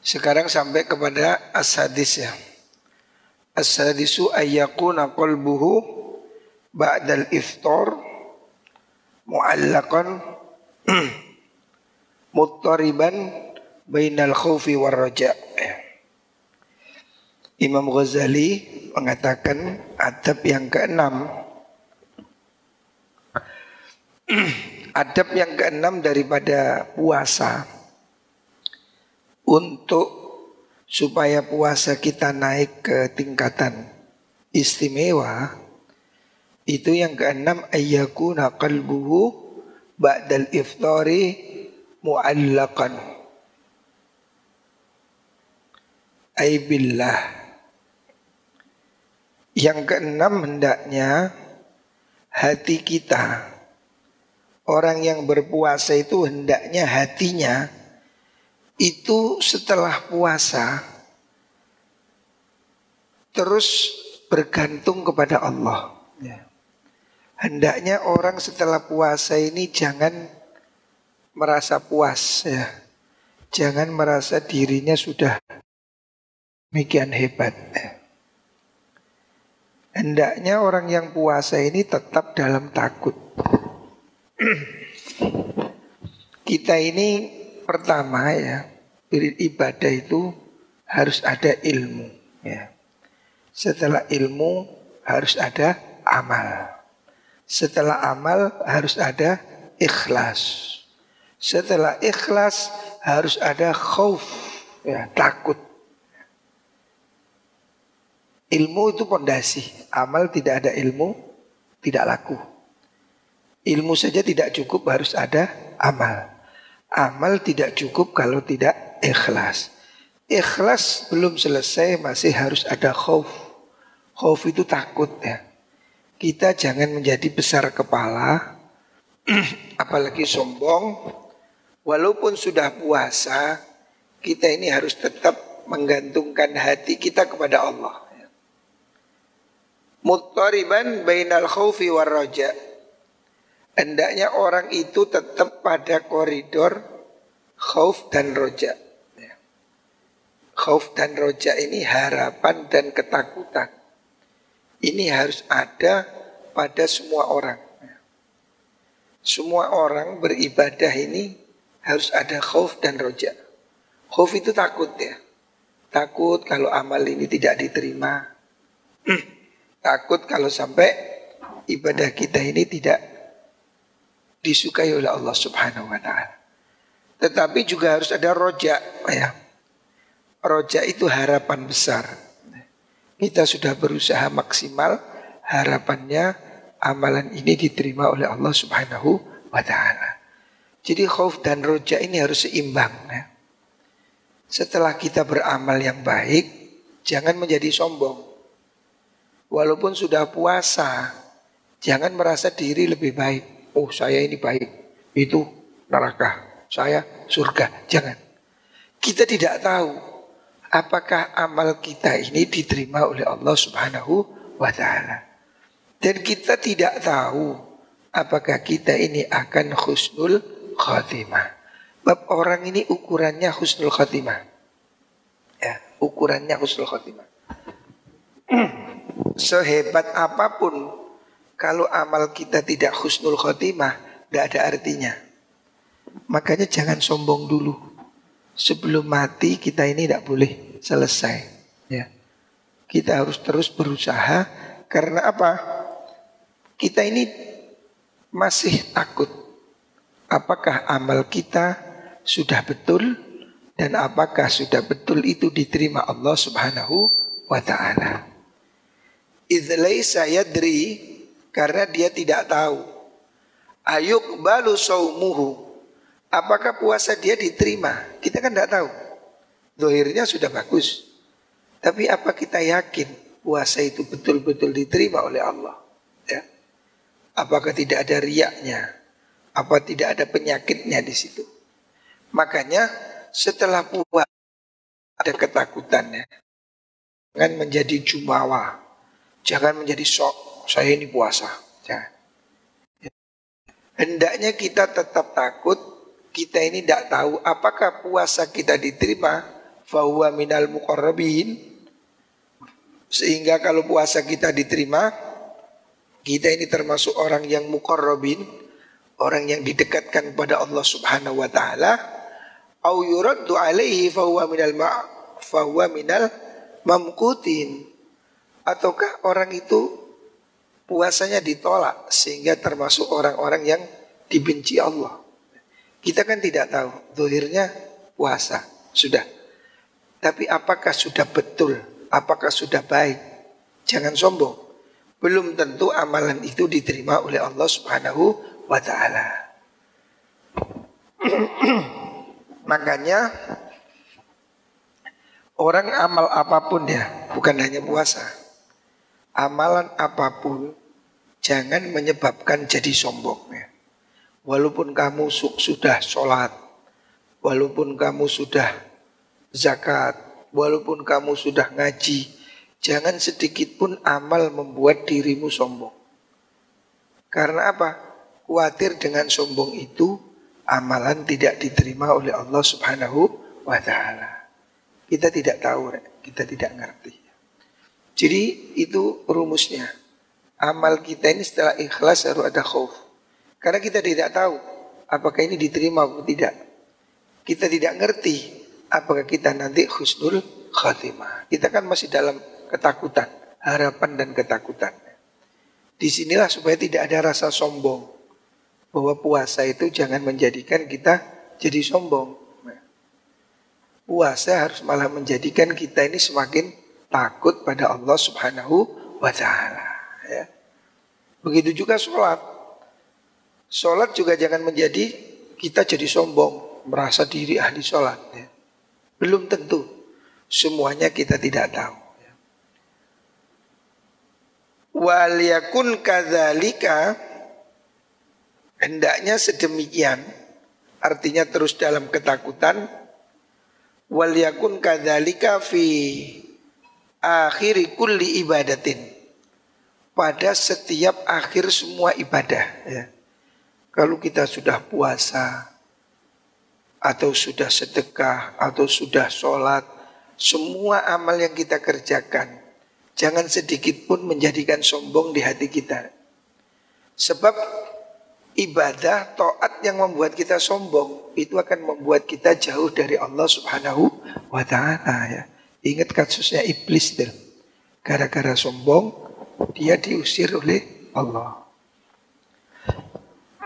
Sekarang sampai kepada as-hadis ya. As-hadisu ayyakuna qalbuhu ba'dal iftar mu'allaqan muttariban bainal khawfi war raja. Imam Ghazali mengatakan adab yang keenam adab yang keenam daripada puasa untuk supaya puasa kita naik ke tingkatan istimewa itu yang keenam ayyakuna qalbuhu ba'dal iftari mu'allaqan. Ay billah. Yang keenam hendaknya hati kita. Orang yang berpuasa itu hendaknya hatinya itu setelah puasa terus bergantung kepada Allah. Ya. Hendaknya orang setelah puasa ini jangan merasa puas ya. Jangan merasa dirinya sudah demikian hebat. Ya. Hendaknya orang yang puasa ini tetap dalam takut. Kita ini pertama ya beribadah itu harus ada ilmu ya. Setelah ilmu harus ada amal. Setelah amal harus ada ikhlas. Setelah ikhlas harus ada khauf ya, takut. Ilmu itu pondasi. Amal tidak ada ilmu tidak laku. Ilmu saja tidak cukup harus ada amal. Amal tidak cukup kalau tidak ikhlas. Ikhlas belum selesai masih harus ada khauf. Khauf itu takut ya. Kita jangan menjadi besar kepala, apalagi sombong. Walaupun sudah puasa, kita ini harus tetap menggantungkan hati kita kepada Allah. Muttariban bainal khaufi war raja. Hendaknya orang itu tetap pada koridor khauf dan roja. Ya. Khauf dan roja ini harapan dan ketakutan. Ini harus ada pada semua orang. Ya. Semua orang beribadah ini harus ada khauf dan roja. Khauf itu takut ya. Takut kalau amal ini tidak diterima. takut kalau sampai ibadah kita ini tidak disukai oleh Allah Subhanahu wa taala. Tetapi juga harus ada roja ya. Roja itu harapan besar. Kita sudah berusaha maksimal, harapannya amalan ini diterima oleh Allah Subhanahu wa taala. Jadi khauf dan roja ini harus seimbang ya. Setelah kita beramal yang baik, jangan menjadi sombong. Walaupun sudah puasa, jangan merasa diri lebih baik oh saya ini baik, itu neraka, saya surga. Jangan. Kita tidak tahu apakah amal kita ini diterima oleh Allah Subhanahu wa taala. Dan kita tidak tahu apakah kita ini akan husnul khatimah. Bab orang ini ukurannya husnul khatimah. Ya, ukurannya husnul khatimah. Sehebat apa pun kalau amal kita tidak husnul khotimah, tidak ada artinya. Makanya jangan sombong dulu. Sebelum mati kita ini tidak boleh selesai. Ya. Kita harus terus berusaha karena apa? Kita ini masih takut. Apakah amal kita sudah betul dan apakah sudah betul itu diterima Allah Subhanahu wa taala. Idz yadri karena dia tidak tahu. Ayuk balu saumuhu. Apakah puasa dia diterima? Kita kan tidak tahu. Dohirnya sudah bagus. Tapi apa kita yakin puasa itu betul-betul diterima oleh Allah? Ya. Apakah tidak ada riaknya? Apa tidak ada penyakitnya di situ? Makanya setelah puasa ada ketakutannya. Jangan menjadi jumawa. Jangan menjadi sok. Saya ini puasa. Jangan. Hendaknya kita tetap takut. Kita ini tidak tahu apakah puasa kita diterima. Fahuwa minal muqarrabin. Sehingga kalau puasa kita diterima. Kita ini termasuk orang yang muqarrabin. Orang yang didekatkan kepada Allah subhanahu wa ta'ala au yuraddu alaihi fahuwa minal ma fahuwa minal mamkutin ataukah orang itu puasanya ditolak sehingga termasuk orang-orang yang dibenci Allah. Kita kan tidak tahu zahirnya puasa sudah. Tapi apakah sudah betul apakah sudah baik? Jangan sombong. Belum tentu amalan itu diterima oleh Allah Subhanahu wa taala. Makanya orang amal apa pun ya, bukan hanya puasa. Amalan apa pun jangan menyebabkan jadi sombong ya. Walaupun kamu sudah sholat, walaupun kamu sudah zakat, walaupun kamu sudah ngaji, jangan sedikit pun amal membuat dirimu sombong. Karena apa? Khawatir dengan sombong itu amalan tidak diterima oleh Allah Subhanahu wa taala. Kita tidak tahu, kita tidak ngerti. Jadi itu rumusnya. Amal kita ini setelah ikhlas harus ada khauf. Karena kita tidak tahu apakah ini diterima atau tidak. Kita tidak ngerti apakah kita nanti khusnul khatimah. Kita kan masih dalam ketakutan, harapan dan ketakutan. Di sinilah supaya tidak ada rasa sombong bahwa puasa itu jangan menjadikan kita jadi sombong. Puasa harus malah menjadikan kita ini semakin takut pada Allah Subhanahu wa taala. Begitu juga sholat. Sholat juga jangan menjadi kita jadi sombong, merasa diri ahli sholat. Ya. Belum tentu. Semuanya kita tidak tahu. Ya. Wal yakun kadzalika Hendaknya sedemikian, artinya terus dalam ketakutan. Wal yakun kadzalika fi akhiri kulli ibadatin. Pada setiap akhir semua ibadah ya. Kalau kita sudah puasa atau sudah sedekah atau sudah sholat, semua amal yang kita kerjakan jangan sedikit pun menjadikan sombong di hati kita. Sebab ibadah taat yang membuat kita sombong itu akan membuat kita jauh dari Allah Subhanahu wa taala ya. Ingat kasusnya iblis. Gara-gara sombong dia diusir oleh Allah.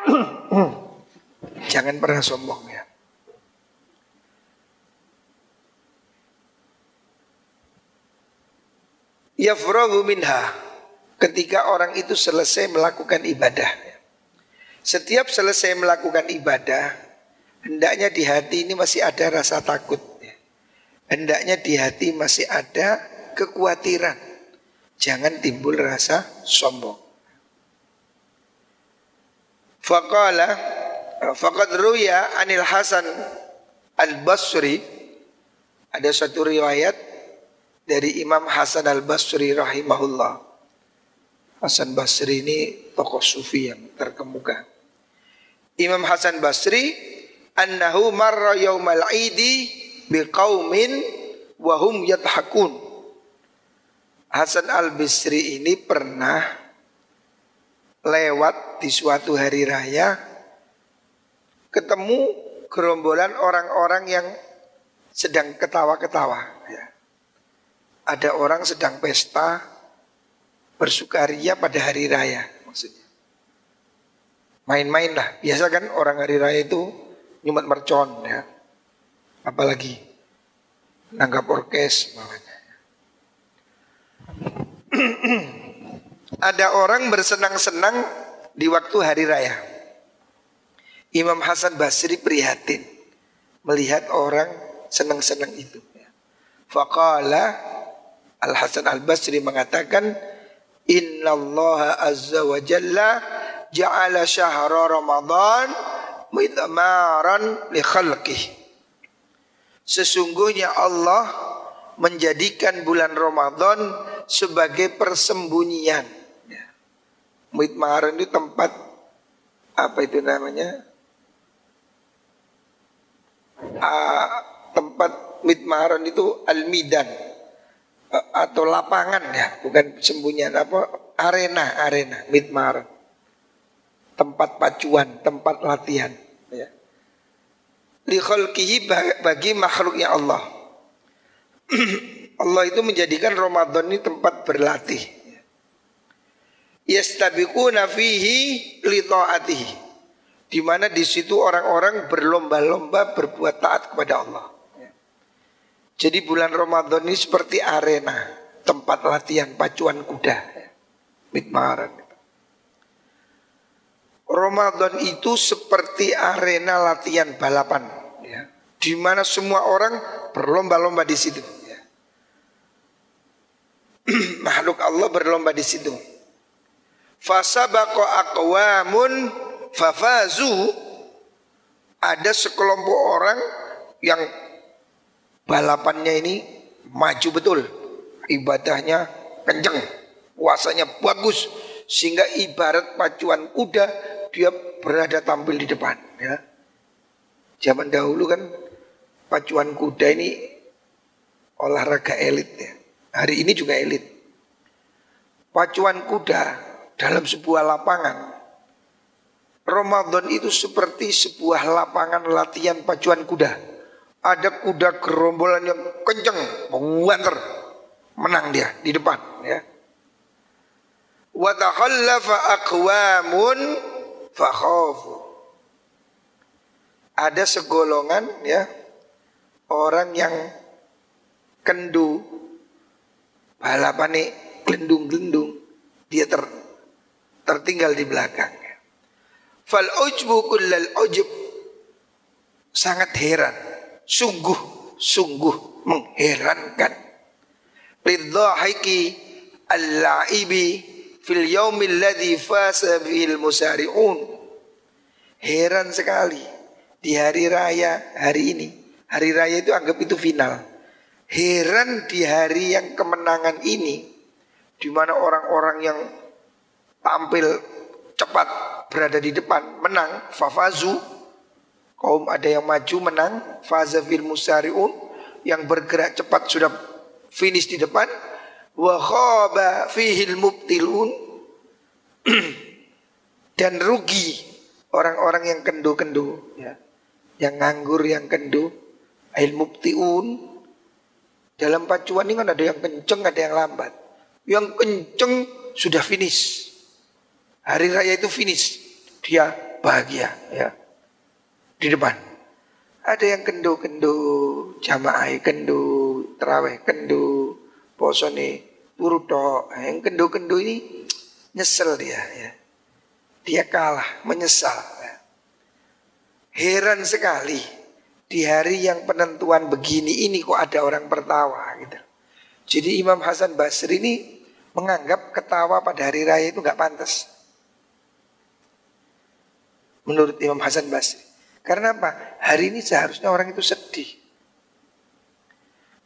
Jangan pernah sombong ya. Yafrahu minha ketika orang itu selesai melakukan ibadah. Setiap selesai melakukan ibadah, hendaknya di hati ini masih ada rasa takut. Hendaknya di hati masih ada kekhawatiran. Jangan timbul rasa sombong. Faqala faqad ruya anil Hasan al-Basri ada satu riwayat dari Imam Hasan al-Basri rahimahullah. Hasan Basri ini tokoh sufi yang terkemuka. Imam Hasan Basri annahu marra yaumal idi biqaumin wa hum yathakun. Hasan Al-Basri ini pernah lewat di suatu hari raya ketemu gerombolan orang-orang yang sedang ketawa-ketawa ya. Ada orang sedang pesta bersukaria pada hari raya maksudnya main-main lah. Biasa kan orang hari raya itu nyumat mercon ya. Apalagi nanggap orkes Ada orang bersenang-senang di waktu hari raya. Imam Hasan Basri prihatin melihat orang senang-senang itu. Faqala Al Hasan Al Basri mengatakan Inna Allah Azza wa Jalla ja'ala syahra Ramadan midmaran li khalqih. Sesungguhnya Allah menjadikan bulan Ramadan sebagai persembunyian. Ya. Midmaran itu tempat apa itu namanya? Uh, tempat midmaran itu al-midan atau lapangan ya, bukan sembunyian apa arena arena midmar tempat pacuan, tempat latihan ya. Li bagi makhluknya Allah. Allah itu menjadikan Ramadan ini tempat berlatih. Yastabiquna fihi li. Di mana di situ orang-orang berlomba-lomba berbuat taat kepada Allah. Jadi bulan Ramadan ini seperti arena tempat latihan pacuan kuda. Mitmaran. Ramadan itu seperti arena latihan balapan. Ya. Di mana semua orang berlomba-lomba di situ. Makhluk Allah berlomba di situ. Fasabaqo aqwamun fafazu ada sekelompok orang yang balapannya ini maju betul. Ibadahnya kenceng, puasanya bagus sehingga ibarat pacuan kuda dia berada tampil di depan ya. Zaman dahulu kan pacuan kuda ini olahraga elit ya. Hari ini juga elit. Pacuan kuda dalam sebuah lapangan Ramadan itu seperti sebuah lapangan latihan pacuan kuda ada kuda gerombolan yang kenceng, menguanter, menang dia di depan ya. Wa takhallafa aqwamun. Ada segolongan ya orang yang kendu balapane gelendung-gelendung dia ter, tertinggal di belakang. Fal ujbu kullal ujub sangat heran sungguh-sungguh mengherankan. Lidhahiki al-la'ibi fil yaumil ladzi fasa fil musari'un. Heran sekali di hari raya hari ini. Hari raya itu anggap itu final. Heran di hari yang kemenangan ini di mana orang-orang yang tampil cepat berada di depan menang fafazu Kaum ada yang maju menang, faza fil musariun yang bergerak cepat sudah finish di depan. Wa khaba fihil mubtilun dan rugi orang-orang yang kendu-kendu ya. Yang nganggur, yang kendu, ail mubtiun. Dalam pacuan ini kan ada yang kenceng, ada yang lambat. Yang kenceng sudah finish. Hari raya itu finish. Dia bahagia ya di depan. Ada yang kendo-kendo, jamaah kendo, terawih kendo, turu tok. Yang kendo-kendo ini nyesel dia ya. Dia kalah, menyesal. Ya. Heran sekali di hari yang penentuan begini ini kok ada orang tertawa gitu. Jadi Imam Hasan Basri ini menganggap ketawa pada hari raya itu nggak pantas. Menurut Imam Hasan Basri. Karena apa? Hari ini seharusnya orang itu sedih.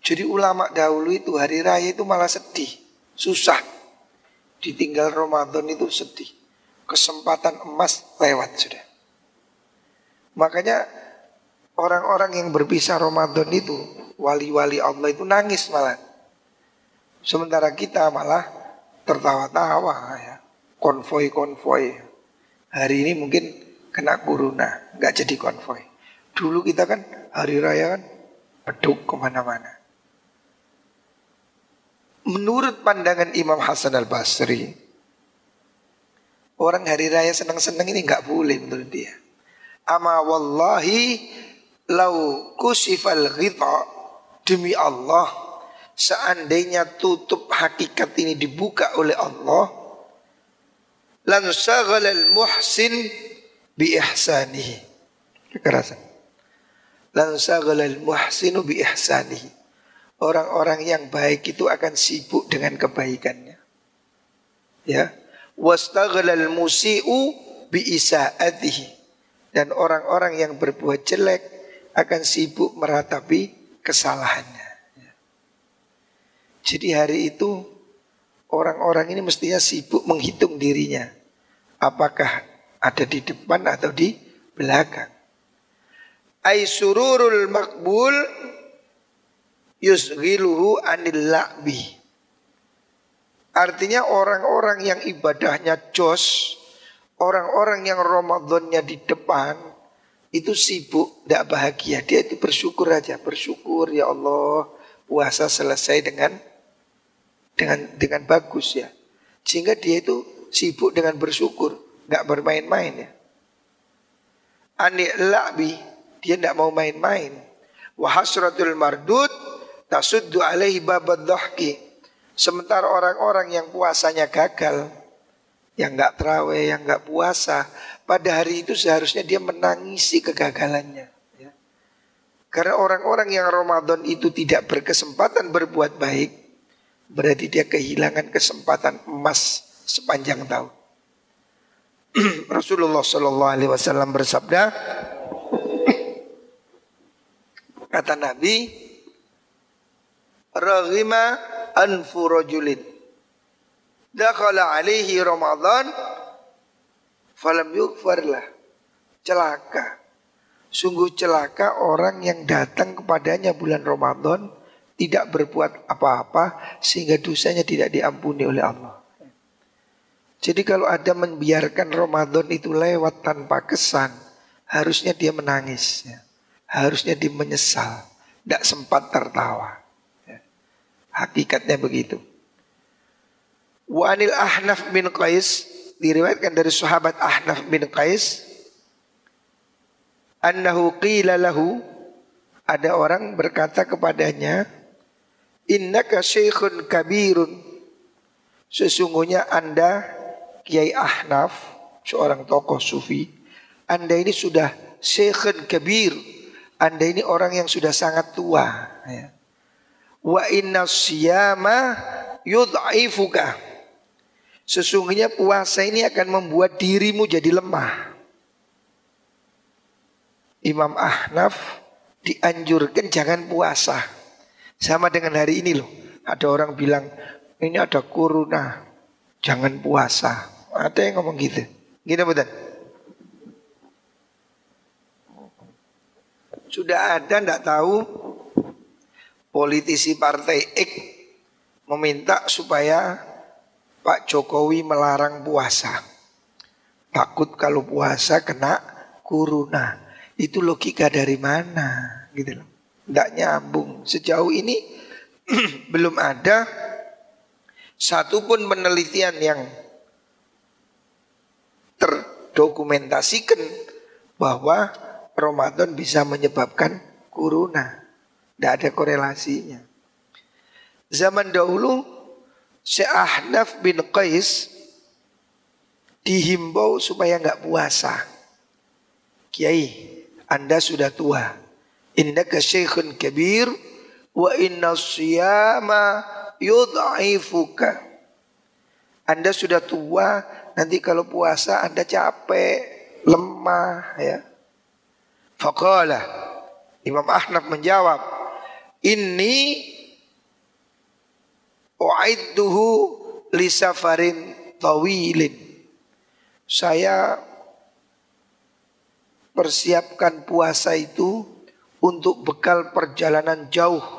Jadi ulama dahulu itu hari raya itu malah sedih. Susah. Ditinggal Ramadan itu sedih. Kesempatan emas lewat sudah. Makanya orang-orang yang berpisah Ramadan itu, wali-wali Allah itu nangis malah. Sementara kita malah tertawa-tawa ya. Konvoi-konvoi. Hari ini mungkin kena corona, nggak jadi konvoy. Dulu kita kan hari raya kan peduk ke mana-mana. Menurut pandangan Imam Hasan al Basri, orang hari raya senang-senang ini nggak boleh menurut dia. Ama wallahi lau kusifal ghita demi Allah seandainya tutup hakikat ini dibuka oleh Allah lan saghalal muhsin bi ihsanihi. Kekerasan. Lan al muhsinu bi ihsanihi. Orang-orang yang baik itu akan sibuk dengan kebaikannya. Ya. Wastaghlal musi'u bi isaatihi. Dan orang-orang yang berbuat jelek akan sibuk meratapi kesalahannya. Jadi hari itu orang-orang ini mestinya sibuk menghitung dirinya. Apakah ada di depan atau di belakang. Ay sururul makbul yusghiluhu anil. Artinya orang-orang yang ibadahnya jos, orang-orang yang Ramadannya di depan, itu sibuk, tidak bahagia. Dia itu bersyukur aja, bersyukur ya Allah, puasa selesai dengan dengan dengan bagus ya. Sehingga dia itu sibuk dengan bersyukur, nggak bermain-main ya. Ani la'bi, dia tidak mau main-main. Wahasratul mardud tasuddu alaihi babad. Sementara orang-orang yang puasanya gagal, yang nggak terawih, yang nggak puasa, pada hari itu seharusnya dia menangisi kegagalannya. Ya. Karena orang-orang yang Ramadan itu tidak berkesempatan berbuat baik, Berarti dia kehilangan kesempatan emas sepanjang tahun. Rasulullah Shallallahu Alaihi Wasallam bersabda, kata Nabi, Raghima anfu rajulin Dakhala alaihi Ramadan Falam yukfarlah Celaka Sungguh celaka orang yang datang kepadanya bulan Ramadan tidak berbuat apa-apa sehingga dosanya tidak diampuni oleh Allah. Jadi kalau ada membiarkan Ramadan itu lewat tanpa kesan, harusnya dia menangis, ya. harusnya dia menyesal, tidak sempat tertawa. Ya. Hakikatnya begitu. Wanil Ahnaf bin Qais diriwayatkan dari sahabat Ahnaf bin Qais annahu qila lahu ada orang berkata kepadanya Innaka syekhun kabirun. Sesungguhnya anda Kiai Ahnaf Seorang tokoh sufi Anda ini sudah syekhun kabir. Anda ini orang yang sudah sangat tua ya. Wa inna siyama yudha'ifuka Sesungguhnya puasa ini akan membuat dirimu jadi lemah Imam Ahnaf dianjurkan jangan puasa sama dengan hari ini loh. Ada orang bilang, ini ada corona, jangan puasa. Ada yang ngomong gitu. Gini betul. Sudah ada ndak tahu politisi partai X meminta supaya Pak Jokowi melarang puasa. Takut kalau puasa kena corona. Itu logika dari mana gitu loh. Tidak nyambung. Sejauh ini belum ada satupun penelitian yang terdokumentasikan bahwa Ramadan bisa menyebabkan corona. Tidak ada korelasinya. Zaman dahulu Syekh bin Qais dihimbau supaya nggak puasa. Kiai, Anda sudah tua innaka syekhun kabir wa inna siyama yudha'ifuka. Anda sudah tua, nanti kalau puasa Anda capek, lemah ya. Faqala Imam Ahnaf menjawab, "Inni u'idduhu li safarin tawilin." Saya persiapkan puasa itu untuk bekal perjalanan jauh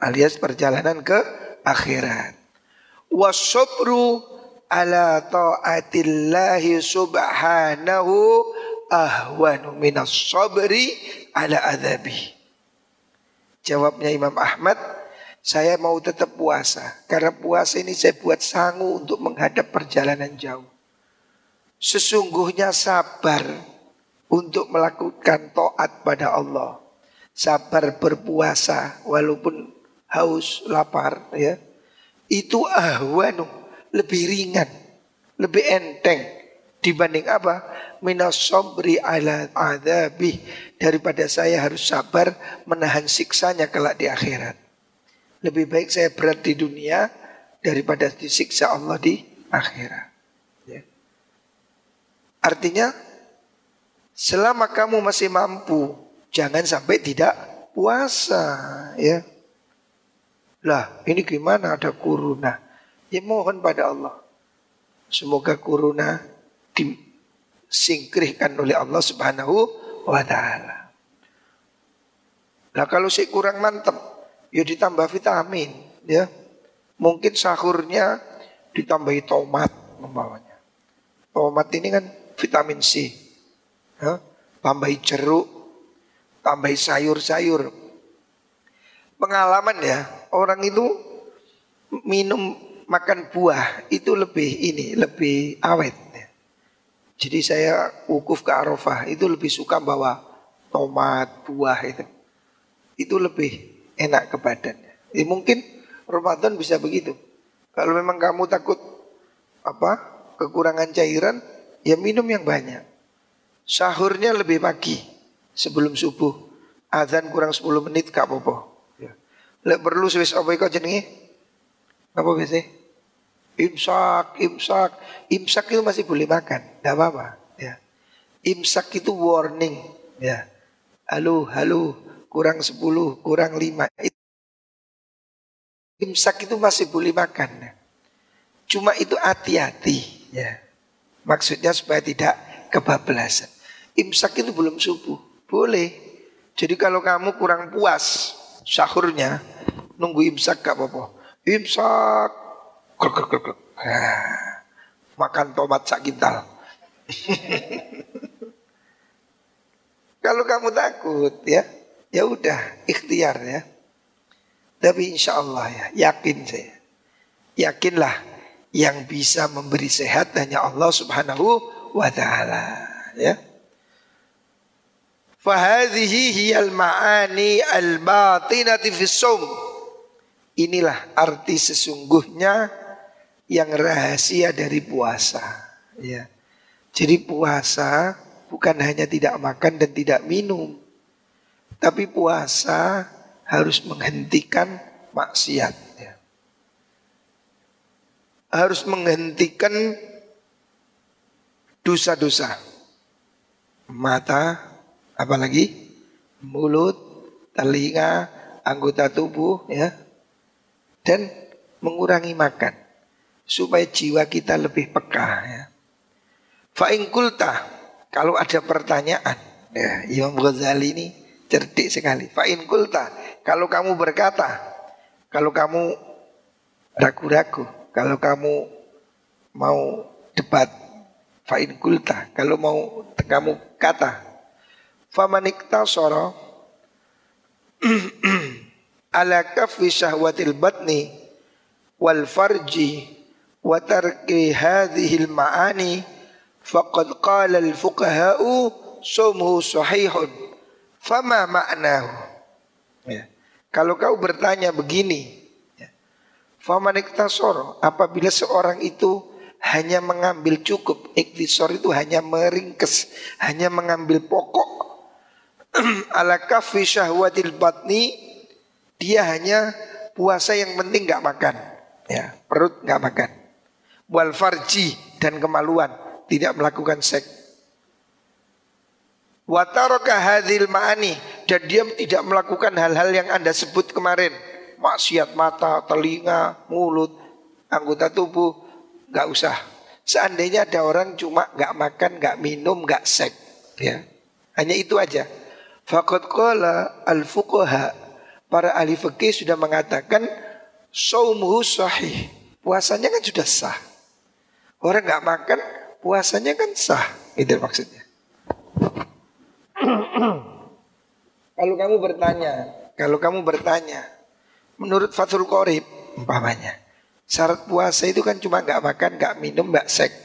alias perjalanan ke akhirat. Wasobru ala taatillahi subhanahu ahwanu minas sabri ala adabi. Jawabnya Imam Ahmad, saya mau tetap puasa. Karena puasa ini saya buat sangu untuk menghadap perjalanan jauh. Sesungguhnya sabar untuk melakukan taat pada Allah. Sabar berpuasa walaupun haus, lapar ya. Itu ahwanu, lebih ringan, lebih enteng dibanding apa? minas sabri ala adabi daripada saya harus sabar menahan siksanya kelak di akhirat. Lebih baik saya berat di dunia daripada disiksa Allah di akhirat. Ya. Artinya selama kamu masih mampu jangan sampai tidak puasa ya. Lah ini gimana ada kuruna? Ya mohon pada Allah. Semoga kuruna disingkirkan oleh Allah Subhanahu wa taala. Nah kalau saya kurang mantap, ya ditambah vitamin, ya. Mungkin sahurnya ditambahi tomat membawanya. Tomat ini kan vitamin C. Ya. Tambahi jeruk, tambahi sayur-sayur. Pengalaman ya, orang itu minum makan buah itu lebih ini, lebih awet. Jadi saya wukuf ke Arafah itu lebih suka bawa tomat, buah itu. Itu lebih enak ke badan. Ya, mungkin Ramadan bisa begitu. Kalau memang kamu takut apa kekurangan cairan, ya minum yang banyak. Sahurnya lebih pagi sebelum subuh. Azan kurang 10 menit kak popo. Ya. Lek perlu Swiss apa iku jenenge? Apa biasa? Imsak, imsak. Imsak itu masih boleh makan. Tidak apa-apa. Ya. Imsak itu warning. Ya. Halo, halo. Kurang 10, kurang 5. Imsak itu masih boleh makan. Cuma itu hati-hati. Ya. Maksudnya supaya tidak kebablasan. Imsak itu belum subuh. Boleh. Jadi kalau kamu kurang puas sahurnya, nunggu imsak gak apa-apa imsak krek, krek, krek, krek. makan tomat sak kintal kalau kamu takut ya ya udah ikhtiar ya tapi insya Allah ya yakin saya yakinlah yang bisa memberi sehat hanya Allah subhanahu wa ta'ala ya Fahadhihi hiyal ma'ani al-batinati fi Inilah arti sesungguhnya yang rahasia dari puasa. Ya. Jadi puasa bukan hanya tidak makan dan tidak minum. Tapi puasa harus menghentikan maksiat. Ya. Harus menghentikan dosa-dosa. Mata, apalagi mulut, telinga, anggota tubuh, ya dan mengurangi makan supaya jiwa kita lebih peka ya. Fa'in kulta kalau ada pertanyaan ya, Imam Ghazali ini cerdik sekali. Fa'in kulta kalau kamu berkata, kalau kamu ragu-ragu, kalau kamu mau debat, fa'in kulta kalau mau kamu kata, famanikta soro ala kafi syahwatil batni wal farji wa tarki hadhihi al ma'ani faqad qala al fuqaha'u sumuhu sahihun fama ma'nahu ya. kalau kau bertanya begini ya. faman iktasor apabila seorang itu hanya mengambil cukup iktisor itu hanya meringkes hanya mengambil pokok ala kafi syahwatil batni dia hanya puasa yang penting nggak makan, ya perut nggak makan. Wal farji dan kemaluan tidak melakukan seks. Wataraka hadil ma'ani dan dia tidak melakukan hal-hal yang anda sebut kemarin maksiat mata, telinga, mulut, anggota tubuh nggak usah. Seandainya ada orang cuma nggak makan, nggak minum, nggak seks, ya hanya itu aja. Fakat qala al fuqaha para ahli fikih sudah mengatakan saumuhu sahih. Puasanya kan sudah sah. Orang nggak makan, puasanya kan sah. Itu maksudnya. kalau kamu bertanya, kalau kamu bertanya, menurut Fathul Qorib, umpamanya, syarat puasa itu kan cuma nggak makan, nggak minum, nggak seks.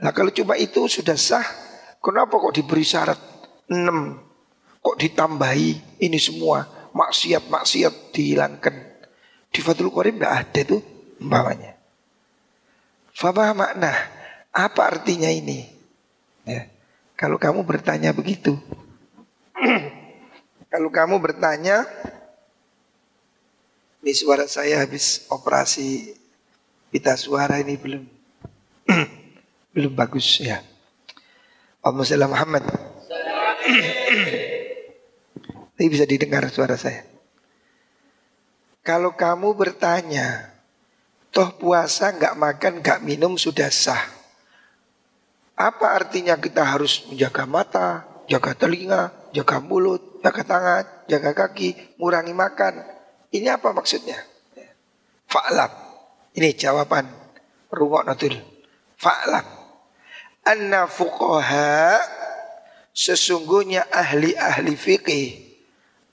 Nah kalau cuma itu sudah sah, kenapa kok diberi syarat enam? Kok ditambahi ini semua? maksiat-maksiat dihilangkan. Di Fathul Qorib tidak ada tuh umpamanya. Fama makna, apa artinya ini? Ya. Kalau kamu bertanya begitu. Kalau kamu bertanya, ini suara saya habis operasi pita suara ini belum belum bagus ya. Allahumma Muhammad. Ini bisa didengar suara saya. Kalau kamu bertanya, toh puasa nggak makan nggak minum sudah sah. Apa artinya kita harus menjaga mata, jaga telinga, jaga mulut, jaga tangan, jaga kaki, ngurangi makan? Ini apa maksudnya? Fa'lam. Ini jawaban rumah natul. Fa'lam. Anna fuqaha sesungguhnya ahli-ahli fikih.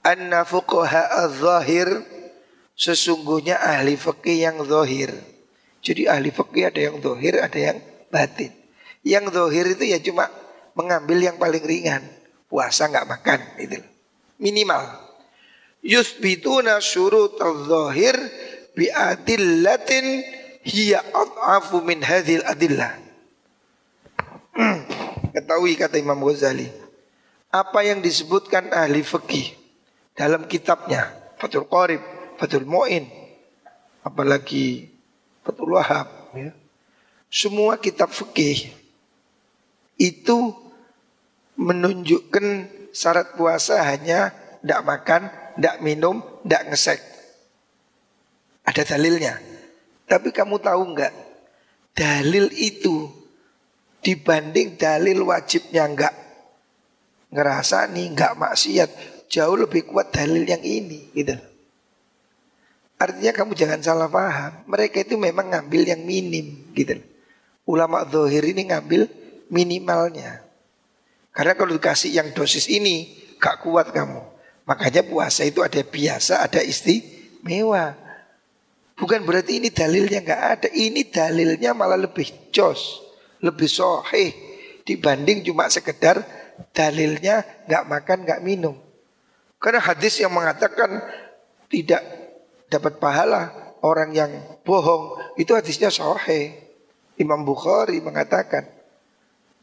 Anna fuqaha al-zahir sesungguhnya ahli fikih yang zahir. Jadi ahli fikih ada yang zahir, ada yang batin. Yang zahir itu ya cuma mengambil yang paling ringan. Puasa nggak makan itu. Minimal. Yuthbituna syurut al-zahir bi adillatin hiya ad'afu min hadhil adillah. Ketahui kata Imam Ghazali. Apa yang disebutkan ahli fikih dalam kitabnya Fathul Qarib Fathul Mu'in, apalagi Fathul Wahab. Ya. Semua kitab fikih itu menunjukkan syarat puasa hanya tidak makan, tidak minum, tidak ngesek. Ada dalilnya. Tapi kamu tahu nggak? Dalil itu dibanding dalil wajibnya nggak ngerasa nih nggak maksiat jauh lebih kuat dalil yang ini gitu. Artinya kamu jangan salah paham. Mereka itu memang ngambil yang minim gitu. Ulama zohir ini ngambil minimalnya. Karena kalau dikasih yang dosis ini gak kuat kamu. Makanya puasa itu ada biasa, ada istimewa. Bukan berarti ini dalilnya nggak ada. Ini dalilnya malah lebih jos, lebih soheh dibanding cuma sekedar dalilnya nggak makan nggak minum. Karena hadis yang mengatakan tidak dapat pahala orang yang bohong itu hadisnya sahih. Imam Bukhari mengatakan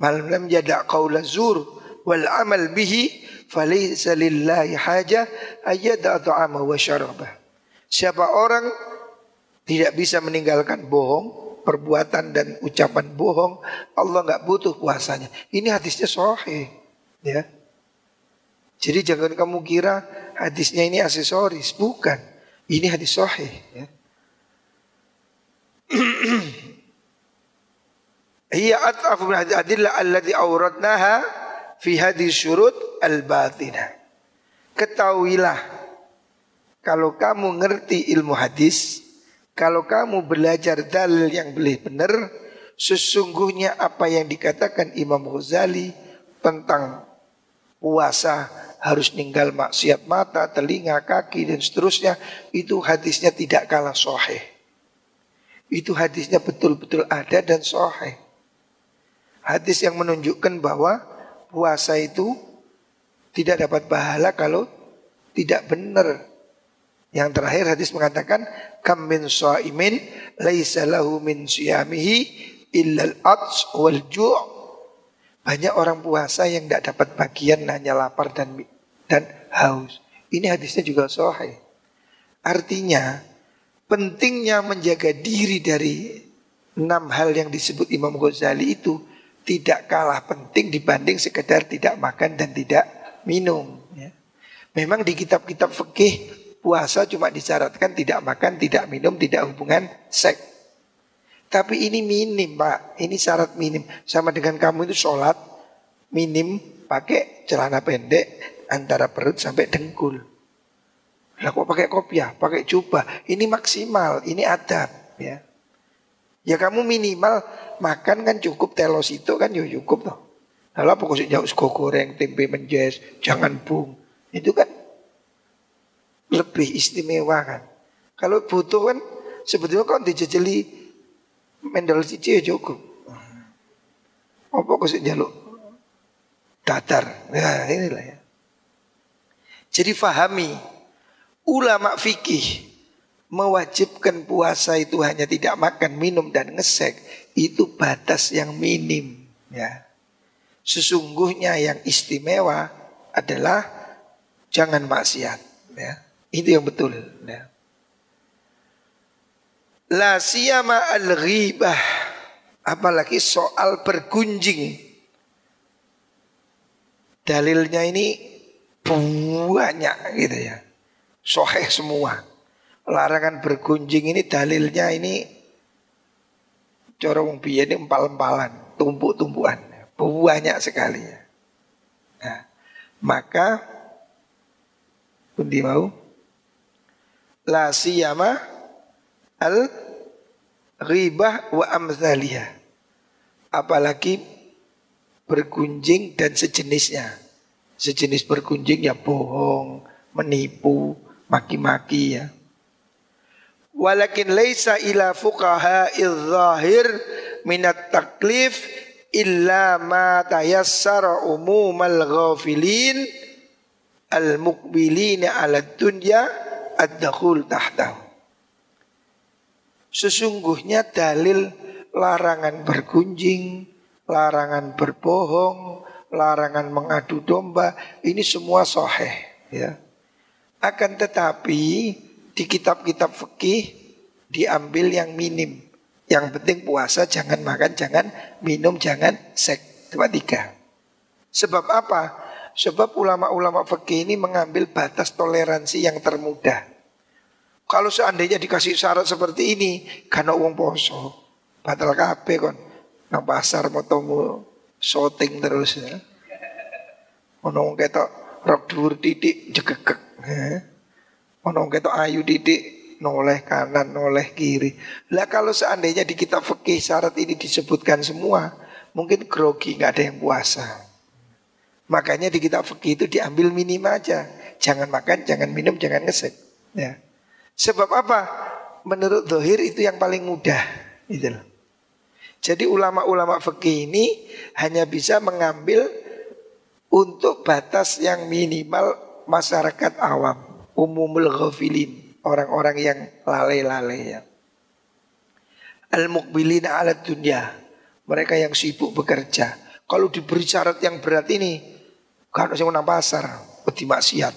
Malam lam yada qawla zur wal amal bihi falaysa lillahi haja ayyada ta'ama wa syarabah. Siapa orang tidak bisa meninggalkan bohong, perbuatan dan ucapan bohong, Allah nggak butuh puasanya. Ini hadisnya sahih, ya. Jadi jangan kamu kira hadisnya ini aksesoris, bukan. Ini hadis sahih ya. Hiya at'afu min hadis adillah alladhi awradnaha fi hadis syurut al-batinah. Ketahuilah kalau kamu ngerti ilmu hadis, kalau kamu belajar dalil yang boleh benar, sesungguhnya apa yang dikatakan Imam Ghazali tentang puasa harus ninggal maksiat mata, telinga, kaki dan seterusnya itu hadisnya tidak kalah soheh. Itu hadisnya betul-betul ada dan soheh. Hadis yang menunjukkan bahwa puasa itu tidak dapat pahala kalau tidak benar. Yang terakhir hadis mengatakan kam min shaimin laisa lahu min siyamihi illa al-ats wal ju' banyak orang puasa yang tidak dapat bagian hanya lapar dan dan haus. Ini hadisnya juga sahih. Artinya pentingnya menjaga diri dari enam hal yang disebut Imam Ghazali itu tidak kalah penting dibanding sekedar tidak makan dan tidak minum. Ya. Memang di kitab-kitab fikih puasa cuma disyaratkan tidak makan, tidak minum, tidak hubungan seks. Tapi ini minim pak, ini syarat minim. Sama dengan kamu itu sholat minim pakai celana pendek, antara perut sampai dengkul. Lah kok pakai kopiah, pakai jubah, ini maksimal, ini adab ya. Ya kamu minimal makan kan cukup telos itu kan ya cukup toh. Apa kok jauh sego goreng, tempe menjes, jangan bung. Itu kan lebih istimewa kan. Kalau butuh kan sebetulnya kan dijejeli mendel cici ya cukup. Apa kok jaluk datar. Nah inilah ya. Jadi fahami ulama fikih mewajibkan puasa itu hanya tidak makan, minum dan ngesek itu batas yang minim ya. Sesungguhnya yang istimewa adalah jangan maksiat. Ya. Itu yang betul. Ya. La siyama al-ghibah. Apalagi soal bergunjing. Dalilnya ini banyak gitu ya. Soheh semua. Larangan bergunjing ini dalilnya ini corong biaya ini empal-empalan, tumpuk-tumpukan. Banyak sekali. Nah, maka pundi mau la siyama al ghibah wa amthaliha. Apalagi bergunjing dan sejenisnya. Sejenis bergunjing ya bohong, menipu, maki-maki ya. Walakin laisa ila fuqaha zahir minat taklif illa ma tayassara umumal ghafilin al mukbilina ala dunya ad-dakhul tahtahu. Sesungguhnya dalil larangan bergunjing, larangan berbohong, larangan mengadu domba, ini semua soheh. Ya. Akan tetapi di kitab-kitab fikih diambil yang minim. Yang penting puasa jangan makan, jangan minum, jangan seks. Dua tiga. Sebab apa? Sebab ulama-ulama fikih ini mengambil batas toleransi yang termudah. Kalau seandainya dikasih syarat seperti ini, karena uang poso, batal kape kon. Nang pasar mau temu shooting terus ya. Ono ketok rok dhuwur titik jegegek. Ono wong ketok ayu titik noleh kanan, noleh kiri. Lah kalau seandainya di kitab fikih syarat ini disebutkan semua, mungkin grogi nggak ada yang puasa. Makanya di kitab fikih itu diambil minim aja. Jangan makan, jangan minum, jangan ngesek. Ya. Sebab apa? Menurut Dohir itu yang paling mudah. Gitu loh. Jadi ulama-ulama fikih ini hanya bisa mengambil untuk batas yang minimal masyarakat awam, umumul ghafilin, orang-orang yang lalai-lalai ya. Al-mukbilina ala dunia, mereka yang sibuk bekerja. Kalau diberi syarat yang berat ini, kalau sing nang pasar, wedi maksiat.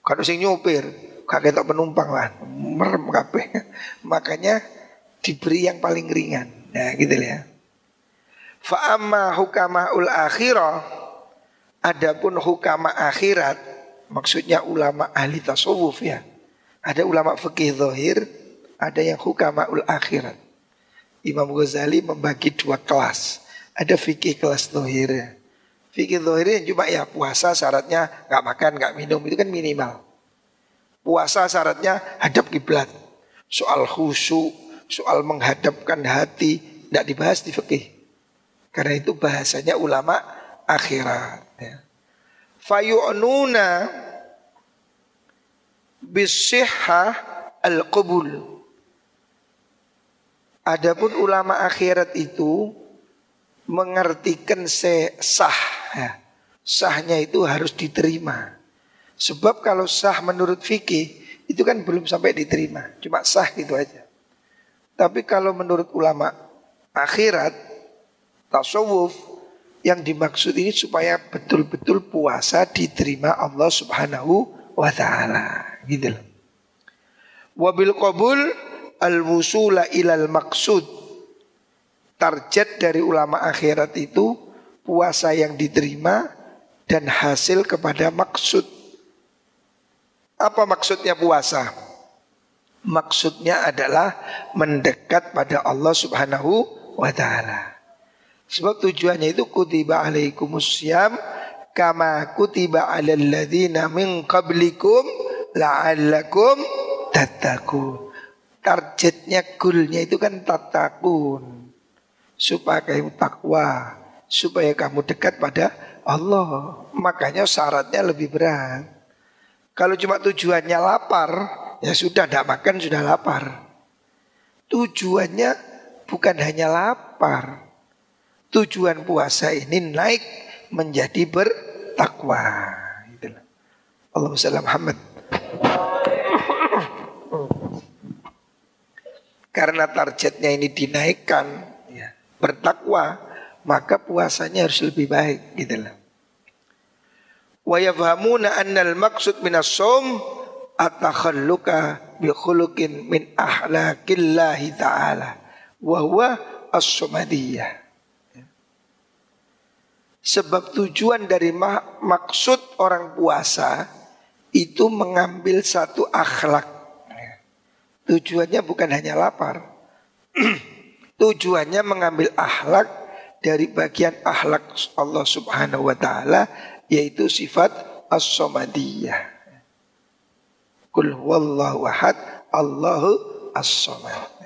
Kalau sing nyopir, gak ketok penumpang lah, merem kabeh. Makanya diberi yang paling ringan. Nah gitu ya. Fa amma hukamaul akhirah Adapun hukama akhirat Maksudnya ulama ahli tasawuf ya. Ada ulama fikih zahir Ada yang hukamaul akhirat. Imam Ghazali membagi dua kelas. Ada fikih kelas zahir ya. Fikih zahir yang cuma ya puasa syaratnya nggak makan, nggak minum Itu kan minimal. Puasa syaratnya hadap kiblat. Soal khusyuk soal menghadapkan hati tidak dibahas di fikih. Karena itu bahasanya ulama akhirat. Fayu'nuna bisihha al-qubul. Adapun ulama akhirat itu mengartikan sah. Ya. Sahnya itu harus diterima. Sebab kalau sah menurut fikih itu kan belum sampai diterima. Cuma sah gitu aja. Tapi kalau menurut ulama akhirat, tasawuf, yang dimaksud ini supaya betul-betul puasa diterima Allah Subhanahu wa taala. Gitu loh. Wabil qabul al-wusula ilal maksud. Target dari ulama akhirat itu puasa yang diterima dan hasil kepada maksud. Apa maksudnya puasa? Maksudnya adalah mendekat pada Allah Subhanahu wa taala. Sebab tujuannya itu kutiba alaikumusiyam kama kutiba alal ladzina min qablikum la'allakum tattaqun. Targetnya goalnya itu kan tatakun. Supaya kamu takwa, supaya kamu dekat pada Allah. Makanya syaratnya lebih berat. Kalau cuma tujuannya lapar, Ya sudah tidak makan sudah lapar. Tujuannya bukan hanya lapar. Tujuan puasa ini naik menjadi bertakwa. Allahumma salli Muhammad. Karena targetnya ini dinaikkan ya, bertakwa, maka puasanya harus lebih baik gitu lah. Wa yafhamuna annal maksud minas som atakhalluka bi khuluqin min ahlakillahi ta'ala wa huwa as-sumadiyah. Sebab tujuan dari maksud orang puasa itu mengambil satu akhlak. Tujuannya bukan hanya lapar. Tujuannya mengambil akhlak dari bagian akhlak Allah Subhanahu wa taala yaitu sifat as-samadiyah. Kul huwallahu ahad, Allahu as-samad.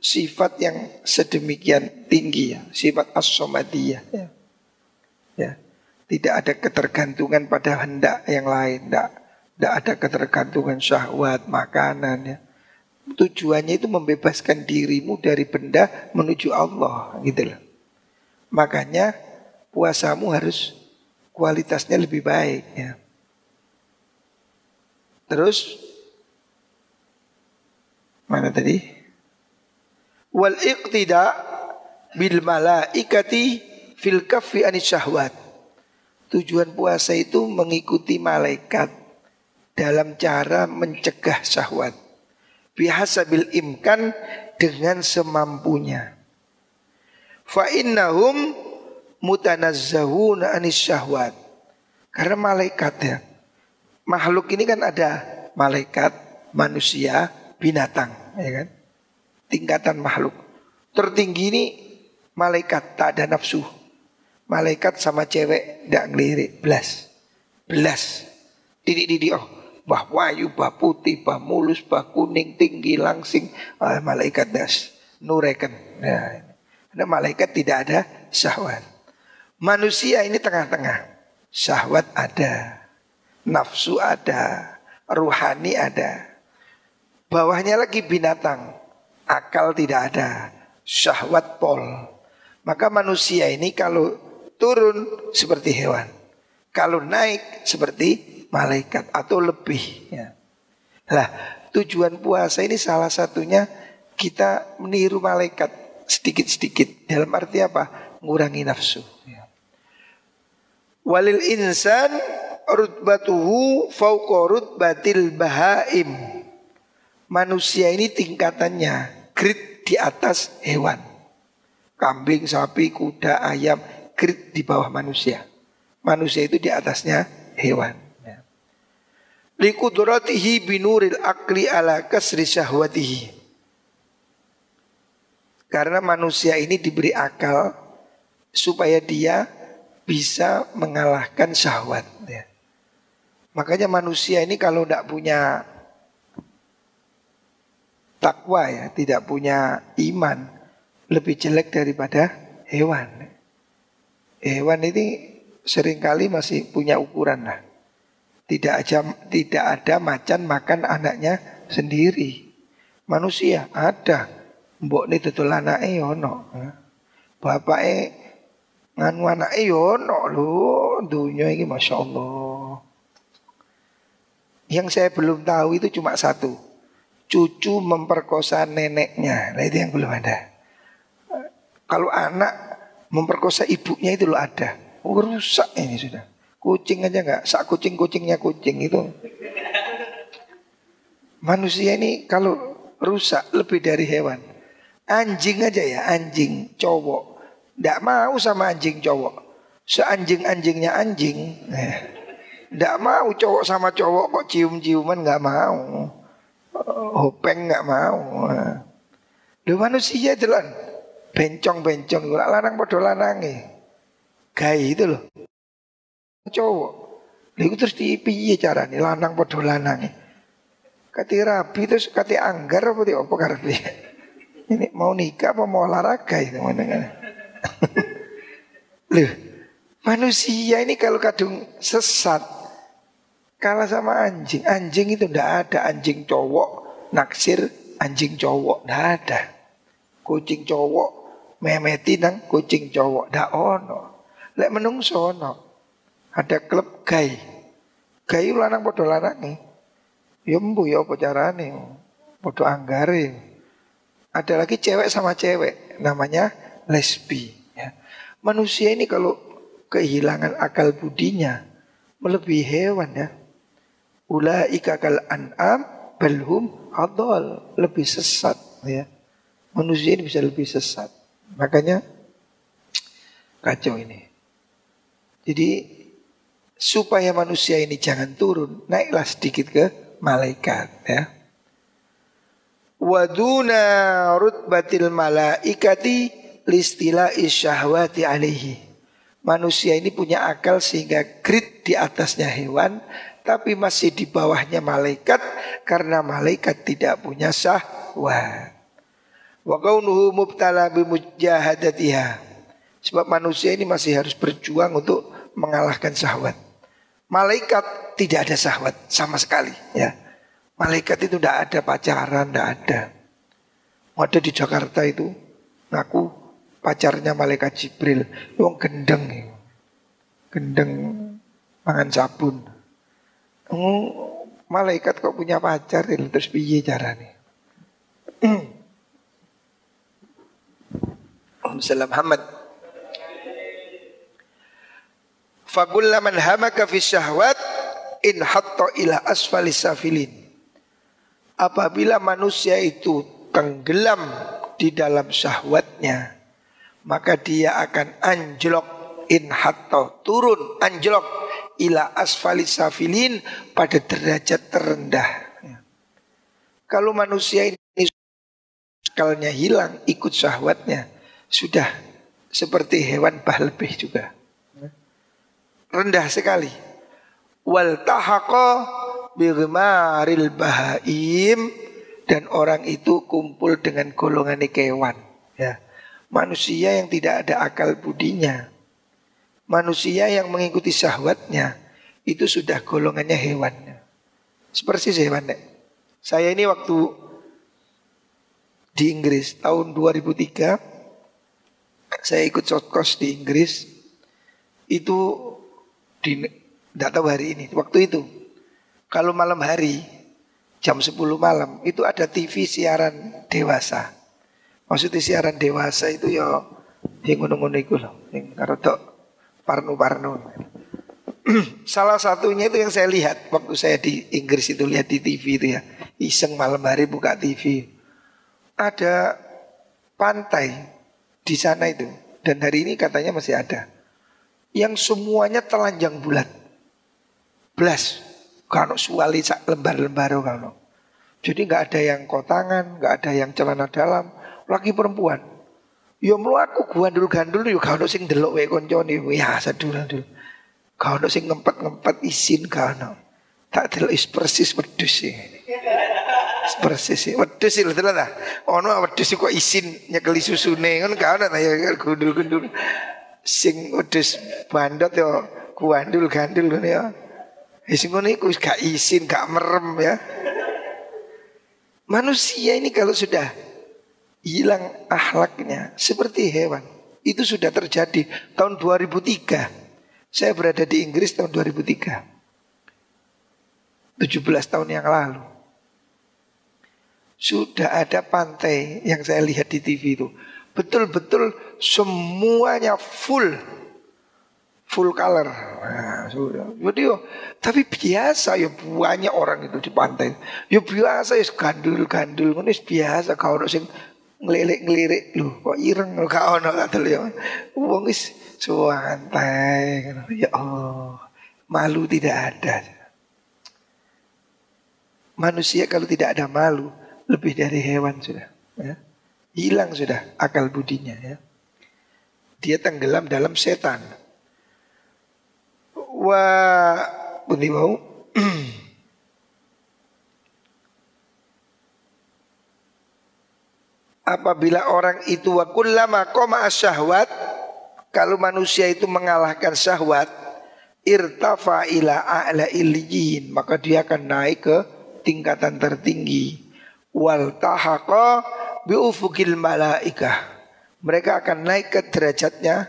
Sifat yang sedemikian tinggi ya, sifat as-samadiyah. Ya. Ya. Tidak ada ketergantungan pada hendak yang lain, tidak, tidak ada ketergantungan syahwat, makanan ya. Tujuannya itu membebaskan dirimu dari benda menuju Allah gitu loh. Makanya puasamu harus kualitasnya lebih baik ya. Terus mana tadi? Wal iqtida bil malaikati fil kaffi anis syahwat. Tujuan puasa itu mengikuti malaikat dalam cara mencegah syahwat. Biasa bil imkan dengan semampunya. Fa innahum mutanazzahuna anis syahwat. Karena malaikat ya. Makhluk ini kan ada malaikat, manusia, binatang, ya kan? Tingkatan makhluk. Tertinggi ini malaikat tak ada nafsu. Malaikat sama cewek tidak ngelirik, belas. Belas. Didik-didik oh, bah wayu, bah putih, bah mulus, bah kuning, tinggi, langsing. Ah, malaikat das. Nureken. Nah, malaikat tidak ada syahwat. Manusia ini tengah-tengah. Syahwat ada. Nafsu ada. Ruhani ada. Bawahnya lagi binatang. Akal tidak ada. Syahwat pol. Maka manusia ini kalau turun seperti hewan. Kalau naik seperti malaikat atau lebih. Ya. Lah tujuan puasa ini salah satunya kita meniru malaikat sedikit-sedikit. Dalam arti apa? Ngurangi nafsu. Ya. Walil insan rutbatuhu fauqa rutbatil bahaim. Manusia ini tingkatannya grid di atas hewan. Kambing, sapi, kuda, ayam, grid di bawah manusia. Manusia itu di atasnya hewan. Ya. Likudratihi binuril akli ala kasri syahwatihi. Karena manusia ini diberi akal supaya dia bisa mengalahkan syahwat. Ya. Makanya manusia ini kalau tidak punya takwa ya, tidak punya iman, lebih jelek daripada hewan. Hewan ini sering kali masih punya ukuran lah. Tidak aja tidak ada macan makan anaknya sendiri. Manusia ada Mbok ni tutul anake yo ono. Bapake nganu anake yo ono lho. Dunia ini Masya Allah. Yang saya belum tahu itu cuma satu. Cucu memperkosa neneknya. Nah itu yang belum ada. Kalau anak memperkosa ibunya itu lo ada. Oh, rusak ini sudah. Kucing aja nggak. Sak kucing kucingnya kucing itu. Manusia ini kalau rusak lebih dari hewan. Anjing aja ya, anjing cowok. Tidak mau sama anjing cowok. Seanjing-anjingnya anjing. Eh. mau cowok sama cowok kok cium-ciuman nggak mau. Hopeng nggak mau. Lu manusia jalan. Bencong-bencong. Lanang podo lanangi. Gay itu loh. Cowok. Lalu terus di piye carane lanang podo lanangi. Kati rabi terus kati anggar apa di apa karepe. Ini mau nikah apa mau olahraga itu mana? Loh, manusia ini kalau kadung sesat kalah sama anjing. Anjing itu ndak ada anjing cowok naksir anjing cowok ndak ada. Kucing cowok memeti nang kucing cowok ndak ono. Lek menungso ono. Ada klub gay. Gay lanang padha lanang. Ya mbu ya apa carane? Padha anggare. Ada lagi cewek sama cewek, namanya lesbi. Ya. Manusia ini kalau kehilangan akal budinya melebihi hewan ya. Ulaika kal an'am balhum adol lebih sesat ya. Manusia ini bisa lebih sesat. Makanya kacau ini. Jadi supaya manusia ini jangan turun, naiklah sedikit ke malaikat ya. Waduna rutbatil malaikati listila isyahwati alihi. Manusia ini punya akal sehingga grid di atasnya hewan, tapi masih di bawahnya malaikat karena malaikat tidak punya syahwat. Wa kaunuhu mubtala bimujahadatiha. Sebab manusia ini masih harus berjuang untuk mengalahkan syahwat. Malaikat tidak ada syahwat sama sekali ya. Malaikat itu tidak ada pacaran, tidak ada. Ada di Jakarta itu ngaku pacarnya malaikat Jibril, wong gendeng, gendeng mangan sabun. Malaikat kok punya pacar, terus piye carane? Salam Muhammad. Fakulla man hamaka fi syahwat in hatta ila asfali safilin. Apabila manusia itu tenggelam di dalam syahwatnya, maka dia akan anjlok in hatta turun anjlok ila asfali safilin pada derajat terendah. Kalau manusia ini akalnya hilang ikut syahwatnya, sudah seperti hewan bah lebih juga rendah sekali. Wal tahaqa birmaril bahaim dan orang itu kumpul dengan golongan kewan. Ya. Manusia yang tidak ada akal budinya. Manusia yang mengikuti syahwatnya itu sudah golongannya hewan. Seperti hewan. Nek. Saya ini waktu di Inggris tahun 2003 saya ikut shortcourse di Inggris itu di tidak tahu hari ini waktu itu. Kalau malam hari jam 10 malam itu ada TV siaran dewasa. Maksudnya siaran dewasa itu ya yang ngono-ngono itu loh yang parno-parno. Salah satunya itu yang saya lihat waktu saya di Inggris itu lihat di TV itu ya iseng malam hari buka TV ada pantai di sana itu dan hari ini katanya masih ada yang semuanya telanjang bulat. Belas. Kalau suali lembar-lembar kalau. Jadi nggak ada yang kotangan, nggak ada yang celana dalam, laki perempuan. Yo mlaku gandul-gandul yo kalau sing delok wae koncone ya sadul dulu. Kalau sing ngempet-ngempet isin kalau. Tak delok is persis wedhus sih. Persis. Wedhus lho lah. Ono wedhus kok isin nyekeli susune kan gak ono ya gundul-gundul sing wedhus bandot ya kuandul gandul ya. Ya sing ngono iku gak izin, gak merem ya. Manusia ini kalau sudah hilang akhlaknya seperti hewan. Itu sudah terjadi tahun 2003. Saya berada di Inggris tahun 2003. 17 tahun yang lalu. Sudah ada pantai yang saya lihat di TV itu. Betul-betul semuanya full full color. Nah. Jadi yo, tapi biasa ya banyak orang itu di pantai. Ya biasa ya gandul-gandul ini biasa kau sing ngelirik-ngelirik lu kok ireng gak ono katel ya. Wong wis. Ya Allah, malu tidak ada. Manusia kalau tidak ada malu lebih dari hewan sudah. Ya. Hilang sudah akal budinya ya. Dia tenggelam dalam setan. Wah, bunyi mau? Apabila orang itu wa kullama qama syahwat kalau manusia itu mengalahkan syahwat irtafa ila a'la illiyin maka dia akan naik ke tingkatan tertinggi wal tahaqa biufukil malaikah. Mereka akan naik ke derajatnya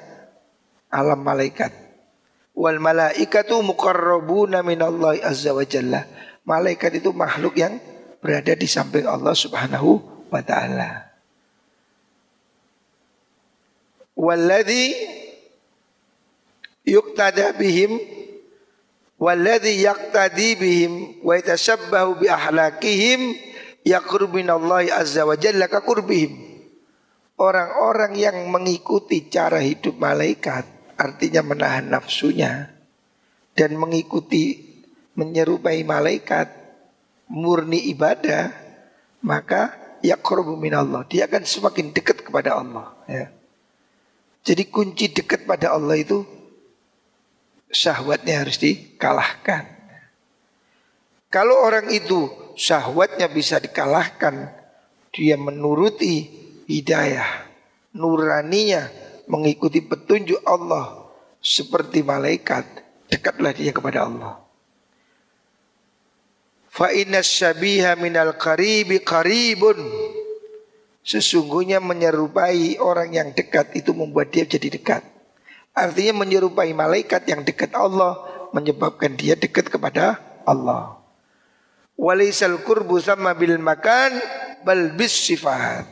alam malaikat. Wal malaikatu muqarrabuna minallahi azza wa jalla. Malaikat itu makhluk yang berada di samping Allah Subhanahu wa taala. Walladhi yuktada bihim walladhi yaqtadi bihim wa yatashabbahu bi ahlakihim yaqrub minallahi azza wa jalla ka qurbihim. Orang-orang yang mengikuti cara hidup malaikat artinya menahan nafsunya dan mengikuti menyerupai malaikat murni ibadah maka yaqrubu minallah dia akan semakin dekat kepada Allah ya. Jadi kunci dekat pada Allah itu syahwatnya harus dikalahkan. Kalau orang itu syahwatnya bisa dikalahkan, dia menuruti hidayah, nuraninya mengikuti petunjuk Allah seperti malaikat, dekatlah dia kepada Allah. Fa inna syabiha minal qaribi qaribun. Sesungguhnya menyerupai orang yang dekat itu membuat dia jadi dekat. Artinya menyerupai malaikat yang dekat Allah menyebabkan dia dekat kepada Allah. Walisal kurbu sama bil makan bal bis sifat.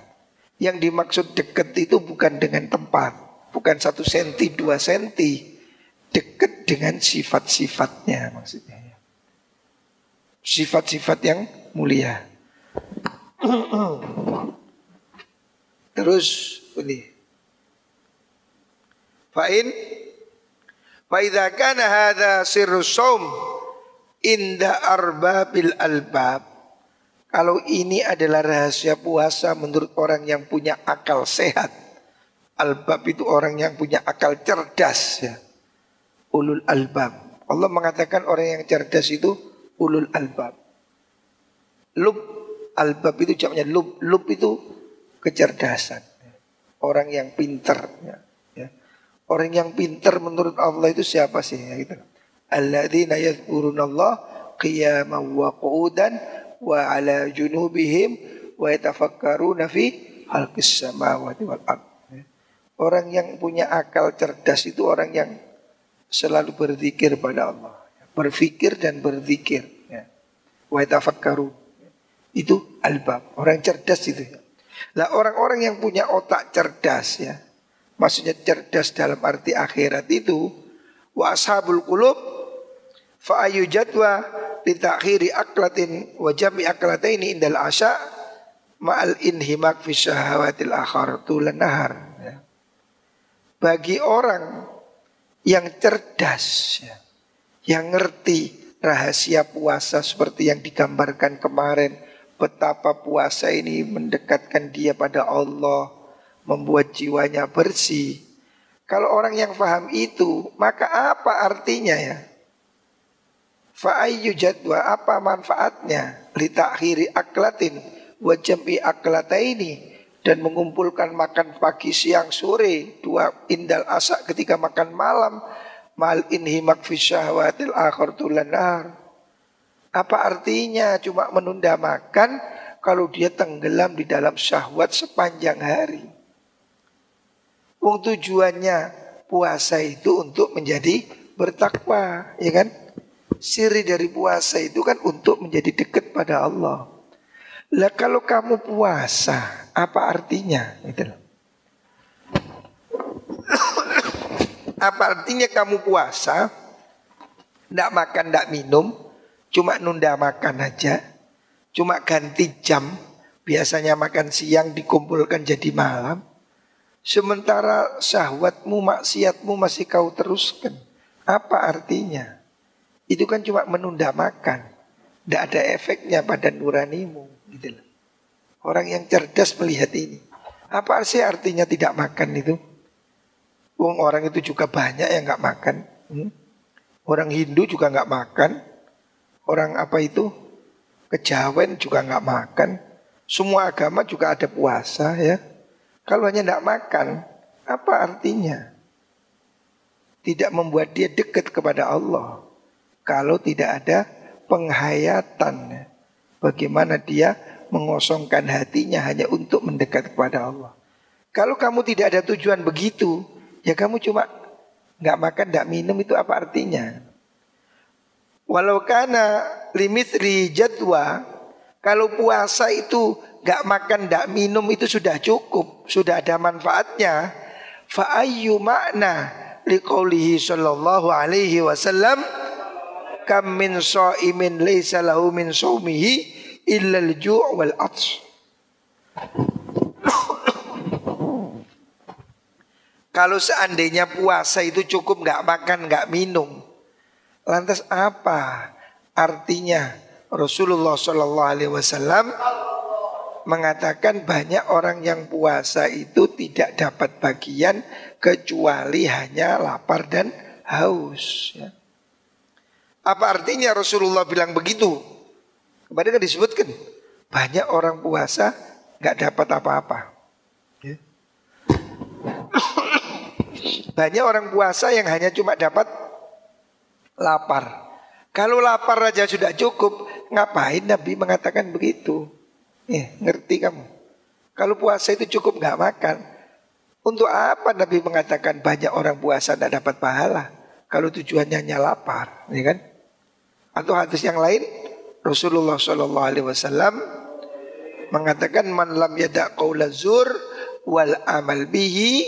Yang dimaksud dekat itu bukan dengan tempat, bukan satu senti dua senti, dekat dengan sifat-sifatnya maksudnya. Sifat-sifat yang mulia. Terus ini Fa'in Fa'idha kana hadha sirru Inda arbabil albab Kalau ini adalah rahasia puasa menurut orang yang punya akal sehat Albab itu orang yang punya akal cerdas ya. Ulul albab Allah mengatakan orang yang cerdas itu ulul albab Lub albab itu jamnya lub Lub itu kecerdasan Orang yang pintar ya. Orang yang pintar menurut Allah itu siapa sih? Ya, gitu. Alladzina yadhkurunallah qiyaman wa qu'udan wa ala junubihim wa yatafakkaruna fi khalqis samawati wal ard. Orang yang punya akal cerdas itu orang yang selalu berzikir pada Allah. Berfikir dan berzikir. Ya. Wa yatafakkaru. Itu albab. Orang cerdas itu. Lah orang-orang yang punya otak cerdas ya Maksudnya cerdas dalam arti akhirat itu wa ashabul qulub fa ayu jadwa li ta'khiri aklatin wa jami aklataini indal asya ma'al inhimak fi syahawatil akhar tulan nahar ya. Bagi orang yang cerdas ya, yang ngerti rahasia puasa seperti yang digambarkan kemarin betapa puasa ini mendekatkan dia pada Allah membuat jiwanya bersih. Kalau orang yang faham itu, maka apa artinya ya? Fa'ayyu jadwa, apa manfaatnya? Litakhiri aklatin, wajambi aklata ini. Dan mengumpulkan makan pagi, siang, sore. Dua indal asak ketika makan malam. Mal inhimak fi syahwatil akhir tulanar. Apa artinya cuma menunda makan kalau dia tenggelam di dalam syahwat sepanjang hari? Wong tujuannya puasa itu untuk menjadi bertakwa, ya kan? Siri dari puasa itu kan untuk menjadi dekat pada Allah. Lah kalau kamu puasa, apa artinya? Itu apa artinya kamu puasa? Tidak makan, tidak minum, cuma nunda makan aja, cuma ganti jam. Biasanya makan siang dikumpulkan jadi malam. Sementara syahwatmu, maksiatmu masih kau teruskan. Apa artinya? Itu kan cuma menunda makan. Tidak ada efeknya pada nuranimu. Gitu loh. Orang yang cerdas melihat ini. Apa sih artinya tidak makan itu? Wong orang itu juga banyak yang nggak makan. Hmm? Orang Hindu juga nggak makan. Orang apa itu? Kejawen juga nggak makan. Semua agama juga ada puasa ya. Kalau hanya tidak makan, apa artinya? Tidak membuat dia dekat kepada Allah. Kalau tidak ada penghayatan. Bagaimana dia mengosongkan hatinya hanya untuk mendekat kepada Allah. Kalau kamu tidak ada tujuan begitu, ya kamu cuma nggak makan, nggak minum itu apa artinya? Walau karena limit jadwa, kalau puasa itu gak makan, gak minum itu sudah cukup, sudah ada manfaatnya. Fa'ayyu makna liqaulihi sallallahu alaihi wasallam kam min shaimin laisa lahu min saumihi illa al-ju' wal ats Kalau seandainya puasa itu cukup nggak makan nggak minum, lantas apa artinya Rasulullah Shallallahu Alaihi Wasallam mengatakan banyak orang yang puasa itu tidak dapat bagian kecuali hanya lapar dan haus. Ya. Apa artinya Rasulullah bilang begitu? Kemarin kan disebutkan banyak orang puasa nggak dapat apa-apa. Ya. banyak orang puasa yang hanya cuma dapat lapar. Kalau lapar aja sudah cukup, ngapain Nabi mengatakan begitu? Eh, ngerti kamu? Kalau puasa itu cukup nggak makan. Untuk apa Nabi mengatakan banyak orang puasa tidak dapat pahala? Kalau tujuannya hanya lapar, ya kan? Atau hadis yang lain, Rasulullah Shallallahu Alaihi Wasallam mengatakan man lam yada wal amal bihi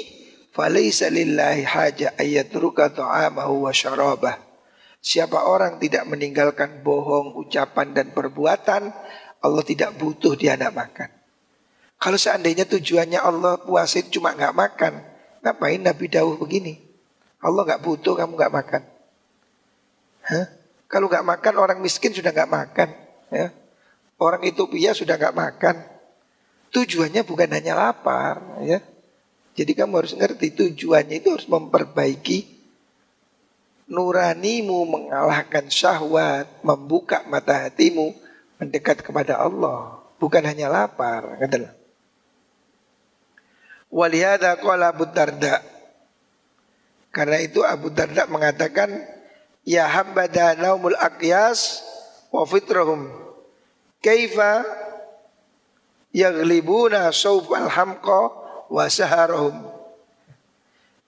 falaysa lillahi haja ayatruka ta'amahu wa syarabah. Siapa orang tidak meninggalkan bohong, ucapan dan perbuatan, Allah tidak butuh dia nak makan. Kalau seandainya tujuannya Allah puasa itu cuma nggak makan, ngapain Nabi Dawuh begini? Allah nggak butuh kamu nggak makan. Hah? Kalau nggak makan orang miskin sudah nggak makan. Ya. Orang Ethiopia sudah nggak makan. Tujuannya bukan hanya lapar. Ya. Jadi kamu harus ngerti tujuannya itu harus memperbaiki nuranimu mengalahkan syahwat, membuka mata hatimu mendekat kepada Allah, bukan hanya lapar, katalah. Walihada qala Abu Darda. Karena itu Abu Darda mengatakan, Ya hambada naumul aqyas wa fitrahum. Kaifa yaglibuna al hamqa wa saharahum.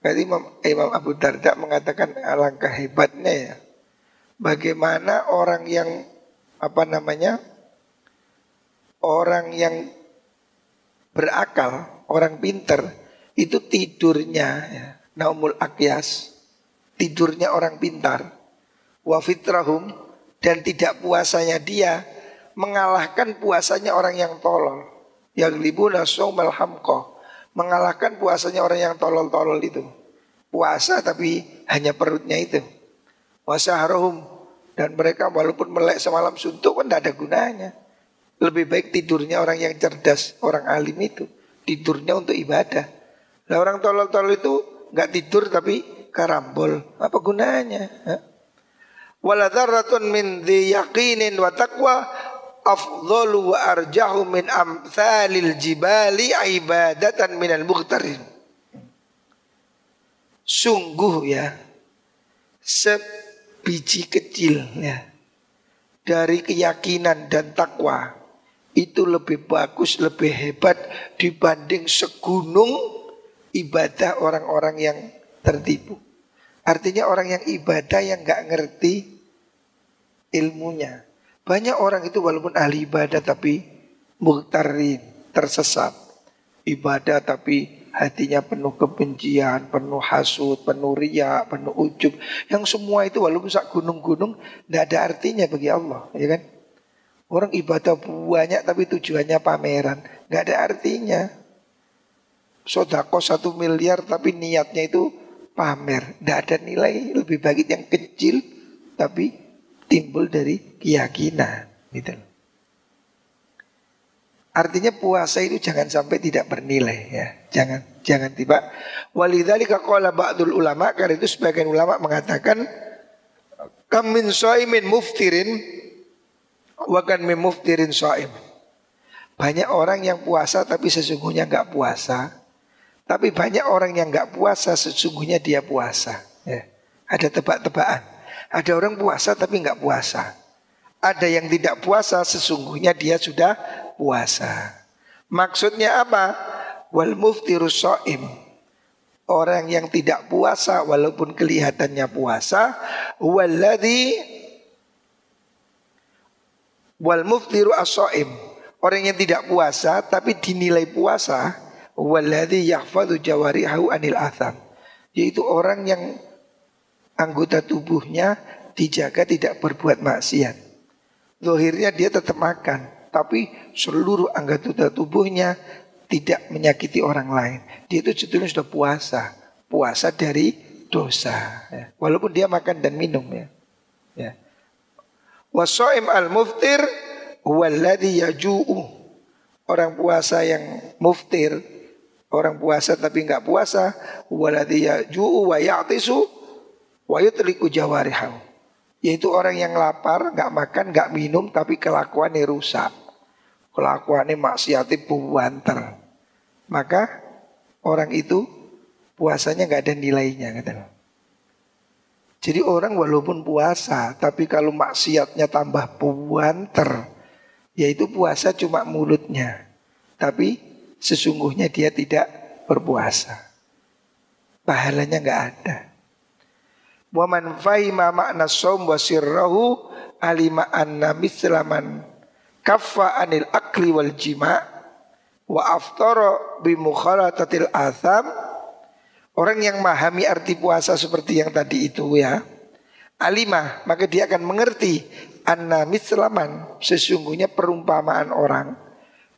Berarti Imam, Imam Abu Darda mengatakan alangkah hebatnya ya. Bagaimana orang yang apa namanya orang yang berakal, orang pinter itu tidurnya ya, naumul akyas, tidurnya orang pintar, wafitrahum dan tidak puasanya dia mengalahkan puasanya orang yang tolol. Yang libuna somal hamko mengalahkan puasanya orang yang tolol-tolol itu. Puasa tapi hanya perutnya itu. Wasaharohum dan mereka walaupun melek semalam suntuk kan tidak ada gunanya. Lebih baik tidurnya orang yang cerdas, orang alim itu. Tidurnya untuk ibadah. Nah orang tolol-tolol itu nggak tidur tapi karambol. Apa gunanya? Waladharatun min yaqinin wa taqwa afdalu wa arjahu min amthalil jibali ibadatan minal mughtarin. Sungguh ya, biji kecil ya dari keyakinan dan takwa itu lebih bagus, lebih hebat dibanding segunung ibadah orang-orang yang tertipu. Artinya orang yang ibadah yang nggak ngerti ilmunya. Banyak orang itu walaupun ahli ibadah tapi muhtarin, tersesat. Ibadah tapi hatinya penuh kebencian, penuh hasut, penuh ria, penuh ujub. Yang semua itu walaupun sak gunung-gunung tidak ada artinya bagi Allah, ya kan? Orang ibadah banyak tapi tujuannya pameran, nggak ada artinya. Sodako satu miliar tapi niatnya itu pamer, tidak ada nilai. Lebih baik yang kecil tapi timbul dari keyakinan, gitu. Artinya puasa itu jangan sampai tidak bernilai ya. Jangan jangan tiba. Walidzalika qala ba'dul ulama karena itu sebagian ulama mengatakan kam min shaimin muftirin wa kan min. Banyak orang yang puasa tapi sesungguhnya enggak puasa. Tapi banyak orang yang enggak puasa sesungguhnya dia puasa. Ya. Ada tebak-tebakan. Ada orang puasa tapi enggak puasa. Ada yang tidak puasa sesungguhnya dia sudah puasa. Maksudnya apa? Wal muftirus so'im. Orang yang tidak puasa walaupun kelihatannya puasa. Walladhi wal muftiru as-so'im. Orang yang tidak puasa tapi dinilai puasa. Walladhi yahfadu jawarihahu anil atham. Yaitu orang yang anggota tubuhnya dijaga tidak berbuat maksiat. Lohirnya dia tetap makan, tapi seluruh anggota tubuhnya tidak menyakiti orang lain. Dia itu sebetulnya sudah puasa, puasa dari dosa. Ya. Walaupun dia makan dan minum ya. ya. Wasoim al muftir waladi yaju'u. Orang puasa yang muftir, orang puasa tapi nggak puasa, waladi yaju'u wa ya'tisu wa yutliku jawarihahu yaitu orang yang lapar, nggak makan, nggak minum, tapi kelakuannya rusak. Kelakuannya maksiatnya buanter. Maka orang itu puasanya nggak ada nilainya. Kata. Jadi orang walaupun puasa, tapi kalau maksiatnya tambah buanter, yaitu puasa cuma mulutnya. Tapi sesungguhnya dia tidak berpuasa. Pahalanya nggak ada. Wa man fahima makna som wa sirrahu alima anna mislaman kaffa anil akli wal jima wa aftara bi mukhalatatil atham. Orang yang memahami arti puasa seperti yang tadi itu ya. Alimah maka dia akan mengerti anna mislaman sesungguhnya perumpamaan orang.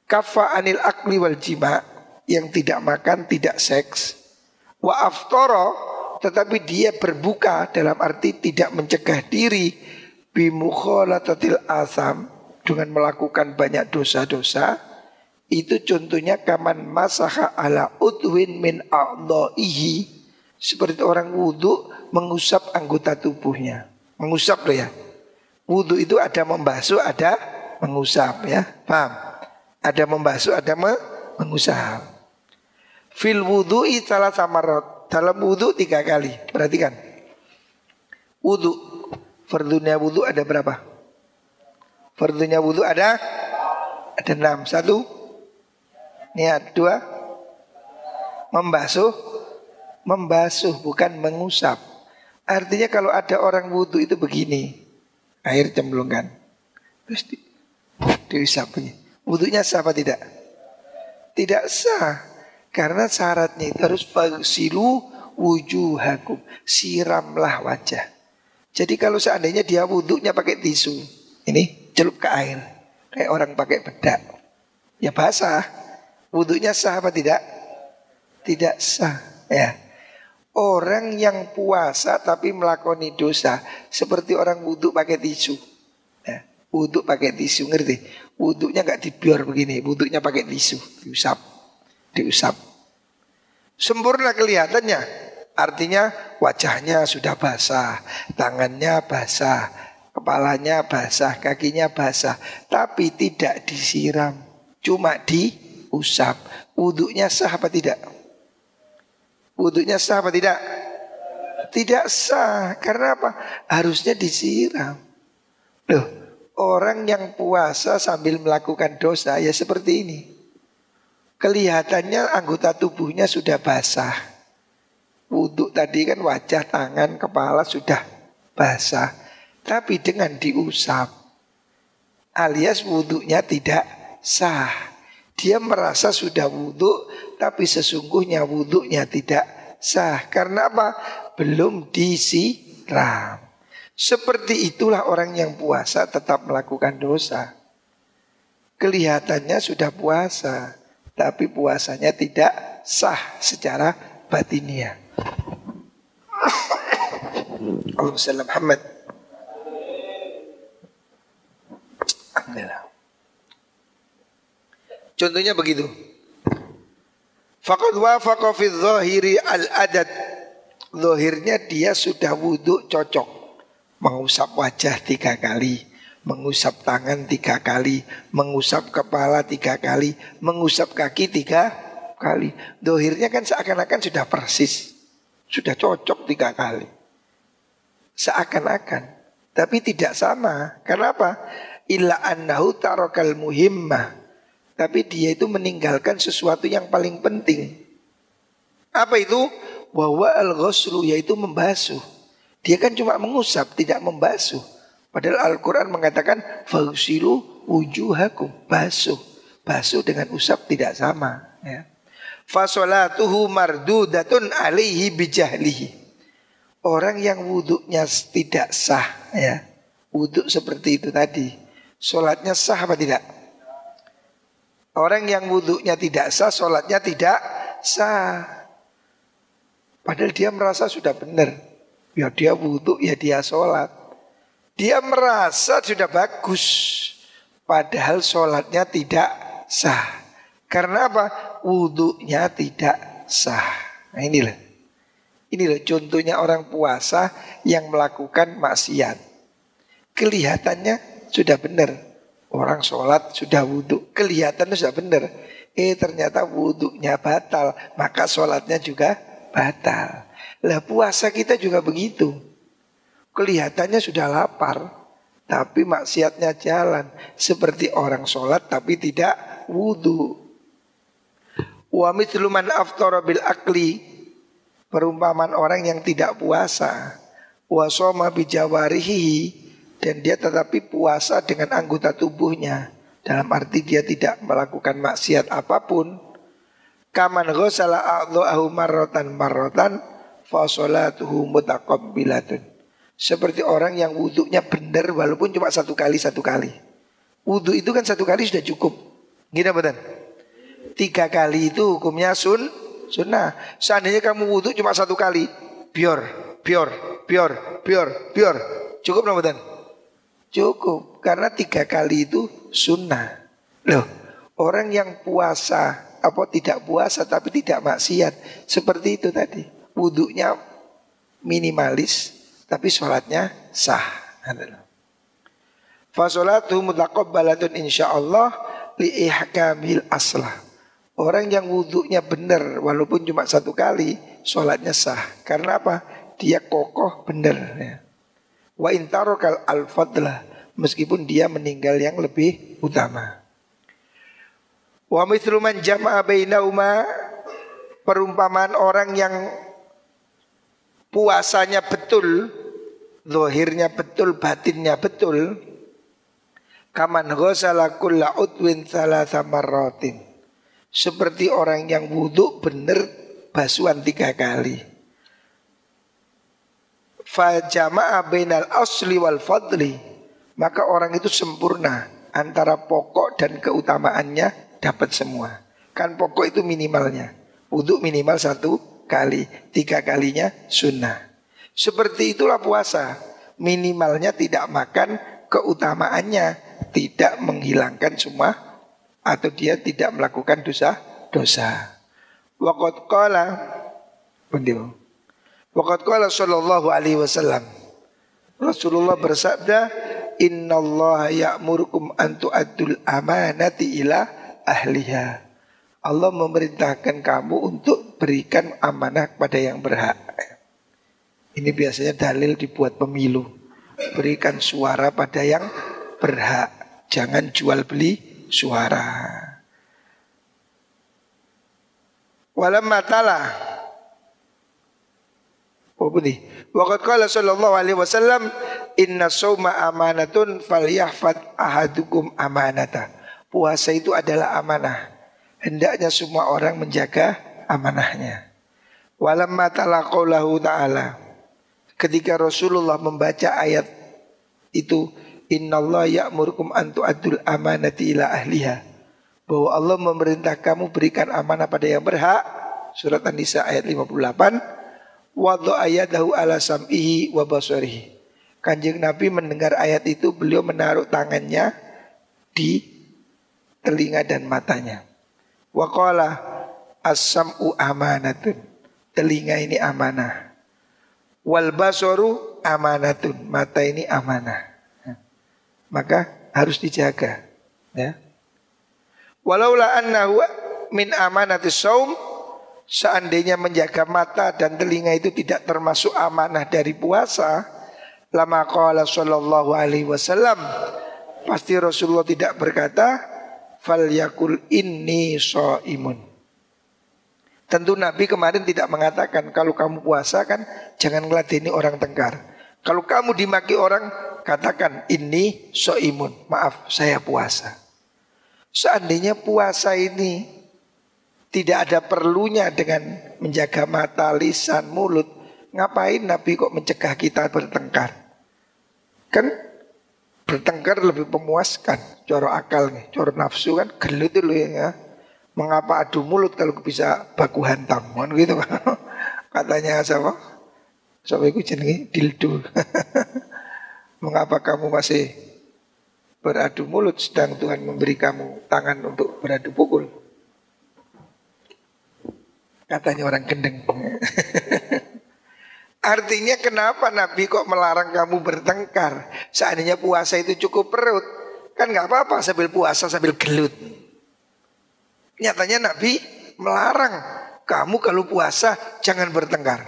Kaffa anil akli wal jima yang tidak makan tidak seks. Wa aftara tetapi dia berbuka dalam arti tidak mencegah diri. Bimukhalatatil asam dengan melakukan banyak dosa-dosa itu contohnya kaman masaha ala udwin min a'dha'ihi. Seperti orang wudhu mengusap anggota tubuhnya. Mengusap loh ya. Wudhu itu ada membasuh ada mengusap ya. Paham? Ada membasuh ada mengusap. Fil wudhu'i salah samarot dalam wudhu tiga kali. Perhatikan. Wudhu. Fardunya wudhu ada berapa? Fardunya wudhu ada ada enam. Satu. Niat. Dua. Membasuh. Membasuh bukan mengusap. Artinya kalau ada orang wudhu itu begini. Air cemplungkan. Terus di, diusap. Wudhunya sah apa tidak? Tidak sah. Karena syaratnya itu harus fagsilu wujuhakum. Siramlah wajah. Jadi kalau seandainya dia wudhunya pakai tisu. Ini celup ke air. Kayak orang pakai bedak. Ya basah. Wudhunya sah apa tidak? Tidak sah. Ya. Orang yang puasa tapi melakoni dosa. Seperti orang wudhu pakai tisu. Ya. Wudhu pakai tisu ngerti? Wudhunya nggak dibiar begini. Wudhunya pakai tisu. Diusap diusap. Sempurna kelihatannya, artinya wajahnya sudah basah, tangannya basah, kepalanya basah, kakinya basah, tapi tidak disiram, cuma diusap. Wuduknya sah apa tidak? Wuduknya sah apa tidak? Tidak sah, karena apa? Harusnya disiram. Loh, orang yang puasa sambil melakukan dosa ya seperti ini kelihatannya anggota tubuhnya sudah basah. Wudhu tadi kan wajah, tangan, kepala sudah basah. Tapi dengan diusap alias wudhunya tidak sah. Dia merasa sudah wudhu tapi sesungguhnya wudhunya tidak sah. Karena apa? Belum disiram. Seperti itulah orang yang puasa tetap melakukan dosa. Kelihatannya sudah puasa tapi puasanya tidak sah secara batinia. Allahumma Muhammad. Contohnya begitu. Faqad wafaqa fi dhahiri al-adad. Zahirnya dia sudah wudhu cocok. Mengusap wajah tiga kali mengusap tangan tiga kali, mengusap kepala tiga kali, mengusap kaki tiga kali. Dohirnya kan seakan-akan sudah persis, sudah cocok tiga kali. Seakan-akan, tapi tidak sama. Kenapa? Illa annahu tarokal muhimmah. Tapi dia itu meninggalkan sesuatu yang paling penting. Apa itu? Bahwa al-ghuslu yaitu membasuh. Dia kan cuma mengusap, tidak membasuh. Padahal Al-Quran mengatakan Fausilu wujuhakum Basuh Basuh dengan usap tidak sama ya. Fasolatuhu mardudatun alaihi bijahlihi. Orang yang wuduknya tidak sah ya. Wuduk seperti itu tadi. Sholatnya sah apa tidak? Orang yang wuduknya tidak sah, sholatnya tidak sah. Padahal dia merasa sudah benar. Ya dia wuduk, ya dia sholat. Dia merasa sudah bagus. Padahal sholatnya tidak sah. Karena apa? Wuduknya tidak sah. Nah inilah. Inilah contohnya orang puasa yang melakukan maksiat. Kelihatannya sudah benar. Orang sholat sudah wudhu. Kelihatannya sudah benar. Eh ternyata wudhunya batal. Maka sholatnya juga batal. Lah puasa kita juga begitu. Kelihatannya sudah lapar. Tapi maksiatnya jalan. Seperti orang sholat tapi tidak wudhu. Wa mithlu aftara bil akli perumpamaan orang yang tidak puasa. Wa soma bijawarihi dan dia tetapi puasa dengan anggota tubuhnya. Dalam arti dia tidak melakukan maksiat apa pun. Kaman ghusala a'dha'ahu marrotan marrotan fa salatuhu mutaqabbilatun. Seperti orang yang wudhunya benar walaupun cuma satu kali satu kali. Wudhu itu kan satu kali sudah cukup. Gini betul? Tiga kali itu hukumnya sun, sunnah. Seandainya kamu wudhu cuma satu kali, bior, bior, bior, bior, bior. Cukup nggak betul? Cukup, karena tiga kali itu sunnah. Loh, orang yang puasa, apa tidak puasa tapi tidak maksiat. Seperti itu tadi. Wudhunya minimalis, tapi sholatnya sah. Fasolatu balatun insya Allah li ihkamil aslah. Orang yang wudhunya benar walaupun cuma satu kali sholatnya sah. Karena apa? Dia kokoh benar. Ya. Wa intarokal al-fadlah meskipun dia meninggal yang lebih utama. Wa mithlu jama'a bainauma perumpamaan orang yang puasanya betul, lohirnya betul, batinnya betul. Kaman ghusala kulla udwin thalatha marratin. Seperti orang yang wudhu benar basuhan tiga kali. Fajama'a bainal asli wal fadli. Maka orang itu sempurna antara pokok dan keutamaannya dapat semua. Kan pokok itu minimalnya. Wudhu minimal satu kali. Tiga kalinya sunnah. Seperti itulah puasa. Minimalnya tidak makan, keutamaannya tidak menghilangkan semua atau dia tidak melakukan dosa-dosa. Waqat qala Bendil. Waqat qala sallallahu alaihi wasallam. Rasulullah bersabda, "Innallaha ya'murukum an tu'addul amanati ila ahliha." Allah memerintahkan kamu untuk berikan amanah kepada yang berhak. Ini biasanya dalil dibuat pemilu. Berikan suara pada yang berhak. Jangan jual beli suara. Walam matala. Oh ini. Waqat qala sallallahu alaihi wasallam inna sawma amanatun falyahfad ahadukum amanata. Puasa itu adalah amanah. Hendaknya semua orang menjaga amanahnya. Walam matala qawlahu ta'ala. Ketika Rasulullah membaca ayat itu Innallaha ya'murukum an tu'addul amanati ila ahliha. Bahwa Allah memerintah kamu berikan amanah pada yang berhak. Surat An-Nisa ayat 58. Wadhu ayadahu ala sam'ihi wa basarihi. Kanjeng Nabi mendengar ayat itu beliau menaruh tangannya di telinga dan matanya. Wa qala as-sam'u amanatun. Telinga ini amanah. Wal basoru amanatun. Mata ini amanah. Maka harus dijaga. Ya. Walaula annahu min amanati saum seandainya menjaga mata dan telinga itu tidak termasuk amanah dari puasa lama qala sallallahu alaihi wasallam pasti Rasulullah tidak berkata fal yakul inni shaimun Tentu Nabi kemarin tidak mengatakan kalau kamu puasa kan jangan ngeladeni orang tengkar. Kalau kamu dimaki orang katakan ini soimun, maaf saya puasa. Seandainya puasa ini Tidak ada perlunya dengan menjaga mata, lisan, mulut. Ngapain Nabi kok mencegah kita bertengkar? Kan bertengkar lebih memuaskan. Coro akal nih, coro nafsu kan gelut dulu ya. Mengapa adu mulut kalau bisa baku hantam? Kan gitu Katanya siapa? Siapa itu jenenge dildo. Mengapa kamu masih beradu mulut sedang Tuhan memberi kamu tangan untuk beradu pukul? Katanya orang gendeng. Artinya kenapa Nabi kok melarang kamu bertengkar? Seandainya puasa itu cukup perut, kan nggak apa-apa sambil puasa sambil gelut. Nyatanya Nabi melarang kamu kalau puasa jangan bertengkar.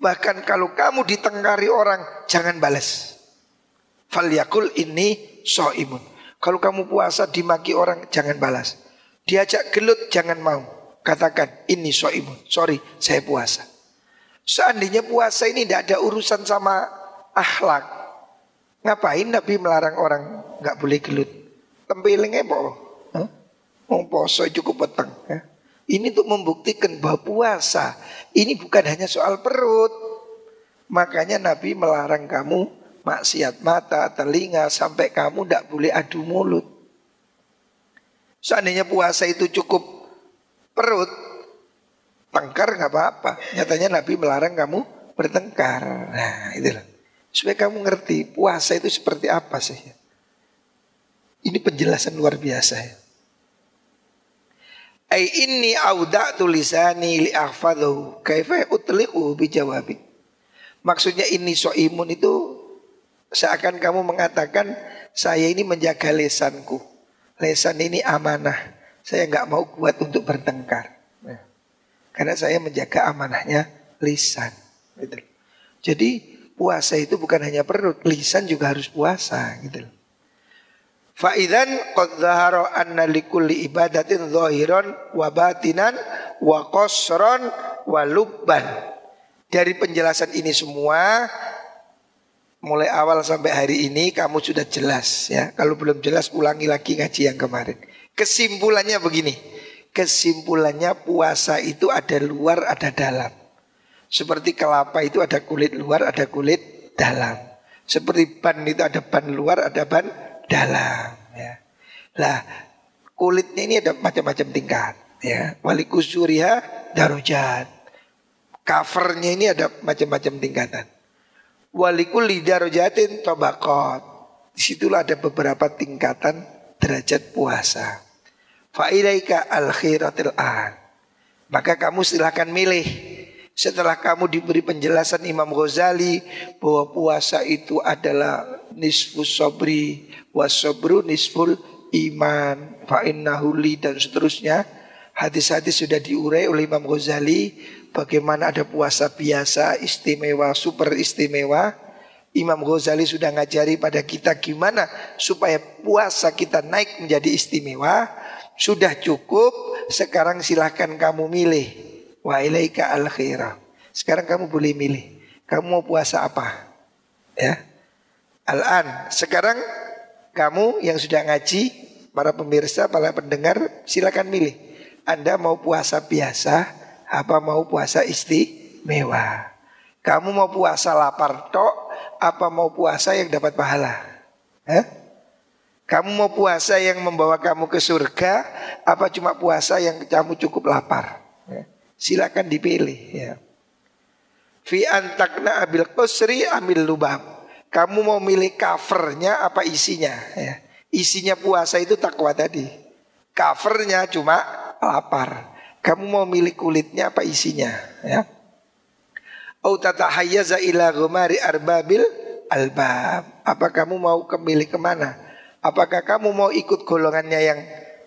Bahkan kalau kamu ditengkari orang jangan balas. Falyakul ini so'imun. Kalau kamu puasa dimaki orang jangan balas. Diajak gelut jangan mau. Katakan ini so'imun. Sorry saya puasa. Seandainya puasa ini tidak ada urusan sama akhlak. Ngapain Nabi melarang orang nggak boleh gelut? Tempelingnya apa? Mau poso cukup petang. Ya. Ini untuk membuktikan bahwa puasa ini bukan hanya soal perut. Makanya Nabi melarang kamu maksiat mata, telinga sampai kamu tidak boleh adu mulut. Seandainya puasa itu cukup perut, Tengkar nggak apa-apa. Nyatanya Nabi melarang kamu bertengkar. Nah itulah. Supaya kamu ngerti puasa itu seperti apa sih. Ini penjelasan luar biasa ya. Ai ini auda tulisani li ahfadhu kaifa utliqu bijawabi. Maksudnya ini soimun itu seakan kamu mengatakan saya ini menjaga lesanku. Lesan ini amanah. Saya nggak mau kuat untuk bertengkar. Karena saya menjaga amanahnya lisan. Gitu. Jadi puasa itu bukan hanya perut, lisan juga harus puasa. Gitu. Faidan qad zahara anna likulli ibadatin zahiran wa batinan wa. Dari penjelasan ini semua mulai awal sampai hari ini kamu sudah jelas ya. Kalau belum jelas ulangi lagi ngaji yang kemarin. Kesimpulannya begini. Kesimpulannya puasa itu ada luar, ada dalam. Seperti kelapa itu ada kulit luar, ada kulit dalam. Seperti ban itu ada ban luar, ada ban dalam. Ya. Lah kulitnya ini ada macam-macam tingkat. Ya. Wali kusuriha darujat. Covernya ini ada macam-macam tingkatan. Walikul darujatin tobakot. Di situlah ada beberapa tingkatan derajat puasa. Fa'ilaika al khiratil an. Maka kamu silahkan milih. Setelah kamu diberi penjelasan Imam Ghazali bahwa puasa itu adalah nisfus sobri wasobru nisful iman fa'innahu li dan seterusnya. Hadis-hadis sudah diurai oleh Imam Ghazali bagaimana ada puasa biasa, istimewa, super istimewa. Imam Ghazali sudah ngajari pada kita gimana supaya puasa kita naik menjadi istimewa sudah cukup, sekarang silahkan kamu milih. Wa ilaika al khairah. Sekarang kamu boleh milih. Kamu mau puasa apa? Ya. Al-an. Sekarang kamu yang sudah ngaji, para pemirsa, para pendengar, silakan milih. Anda mau puasa biasa, apa mau puasa istimewa? Kamu mau puasa lapar tok, apa mau puasa yang dapat pahala? Eh? Kamu mau puasa yang membawa kamu ke surga apa cuma puasa yang kamu cukup lapar? Ya. Silakan dipilih ya. Fi antakna abil qusri ambil lubab. Kamu mau milih covernya apa isinya ya. Isinya puasa itu takwa tadi. Covernya cuma lapar. Kamu mau milih kulitnya apa isinya ya. Au tatahayyaza ila gumari arbabil albab. Apa kamu mau kemilih ke mana? Apakah kamu mau ikut golongannya yang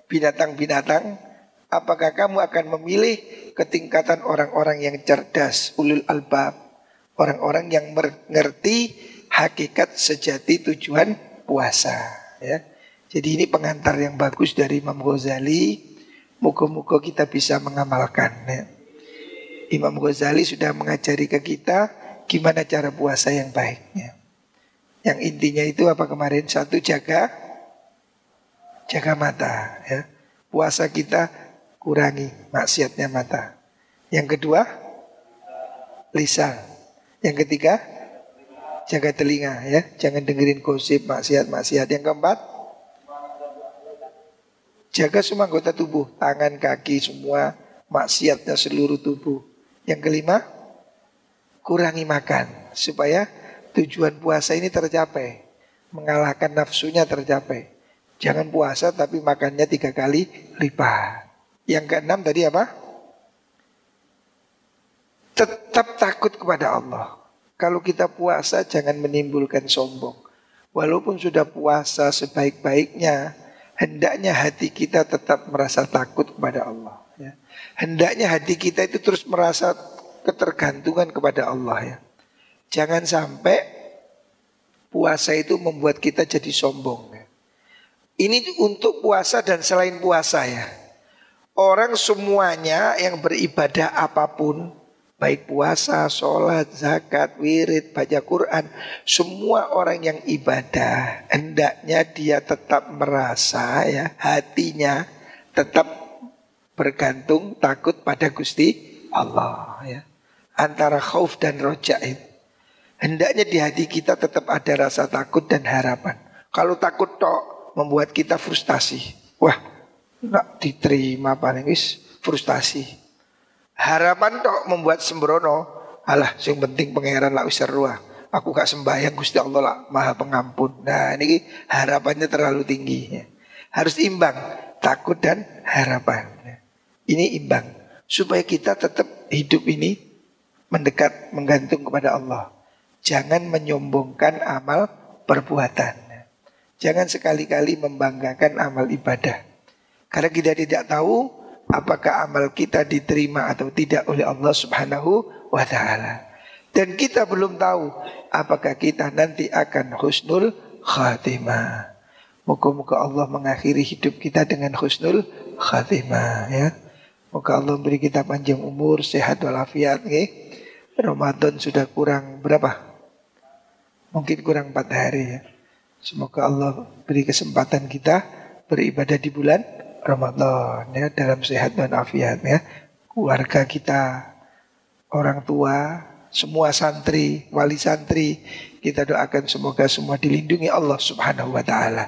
binatang-binatang? Apakah kamu akan memilih ketingkatan orang-orang yang cerdas, ulul albab, orang-orang yang mengerti hakikat sejati tujuan puasa, ya. Jadi ini pengantar yang bagus dari Imam Ghazali. Moga-moga kita bisa mengamalkan. Ya. Imam Ghazali sudah mengajari ke kita gimana cara puasa yang baik. Ya. Yang intinya itu apa kemarin? Satu jaga jaga mata ya. Puasa kita kurangi maksiatnya mata. Yang kedua, lisan. Yang ketiga, jaga telinga ya, jangan dengerin gosip maksiat-maksiat. Yang keempat, jaga semua anggota tubuh, tangan, kaki, semua maksiatnya seluruh tubuh. Yang kelima, kurangi makan supaya tujuan puasa ini tercapai, mengalahkan nafsunya tercapai. Jangan puasa tapi makannya tiga kali lipat. Yang keenam tadi apa? Tetap takut kepada Allah. Kalau kita puasa jangan menimbulkan sombong. Walaupun sudah puasa sebaik-baiknya, hendaknya hati kita tetap merasa takut kepada Allah. Ya. Hendaknya hati kita itu terus merasa ketergantungan kepada Allah ya. Jangan sampai puasa itu membuat kita jadi sombong. Ya. Ini untuk puasa dan selain puasa ya. Orang semuanya yang beribadah apa pun Baik puasa, sholat, zakat, wirid, baca Quran Semua orang yang ibadah Hendaknya dia tetap merasa ya Hatinya tetap bergantung takut pada Gusti Allah ya. Antara khauf dan roja itu Hendaknya di hati kita tetap ada rasa takut dan harapan. Kalau takut tok membuat kita frustasi. Wah, nak diterima paling is frustasi Harapan tok membuat sembrono. Alah, yang penting pangeran lah usah ruah. Aku gak sembahyang Gusti Allah lah maha pengampun. Nah ini harapannya terlalu tinggi. Harus imbang takut dan harapan. Ini imbang supaya kita tetap hidup ini mendekat menggantung kepada Allah. Jangan menyombongkan amal perbuatan. Jangan sekali-kali membanggakan amal ibadah. Karena kita tidak tahu apakah amal kita diterima atau tidak oleh Allah Subhanahu wa taala. Dan kita belum tahu apakah kita nanti akan husnul khatimah. Moga-moga Allah mengakhiri hidup kita dengan husnul khatimah ya. Moga Allah beri kita panjang umur, sehat walafiat ya. Ramadan sudah kurang berapa? Mungkin kurang empat hari ya. Semoga Allah beri kesempatan kita beribadah di bulan Ramadan ya dalam sehat dan afiat ya. Keluarga kita, orang tua, semua santri, wali santri, kita doakan semoga semua dilindungi Allah Subhanahu wa taala.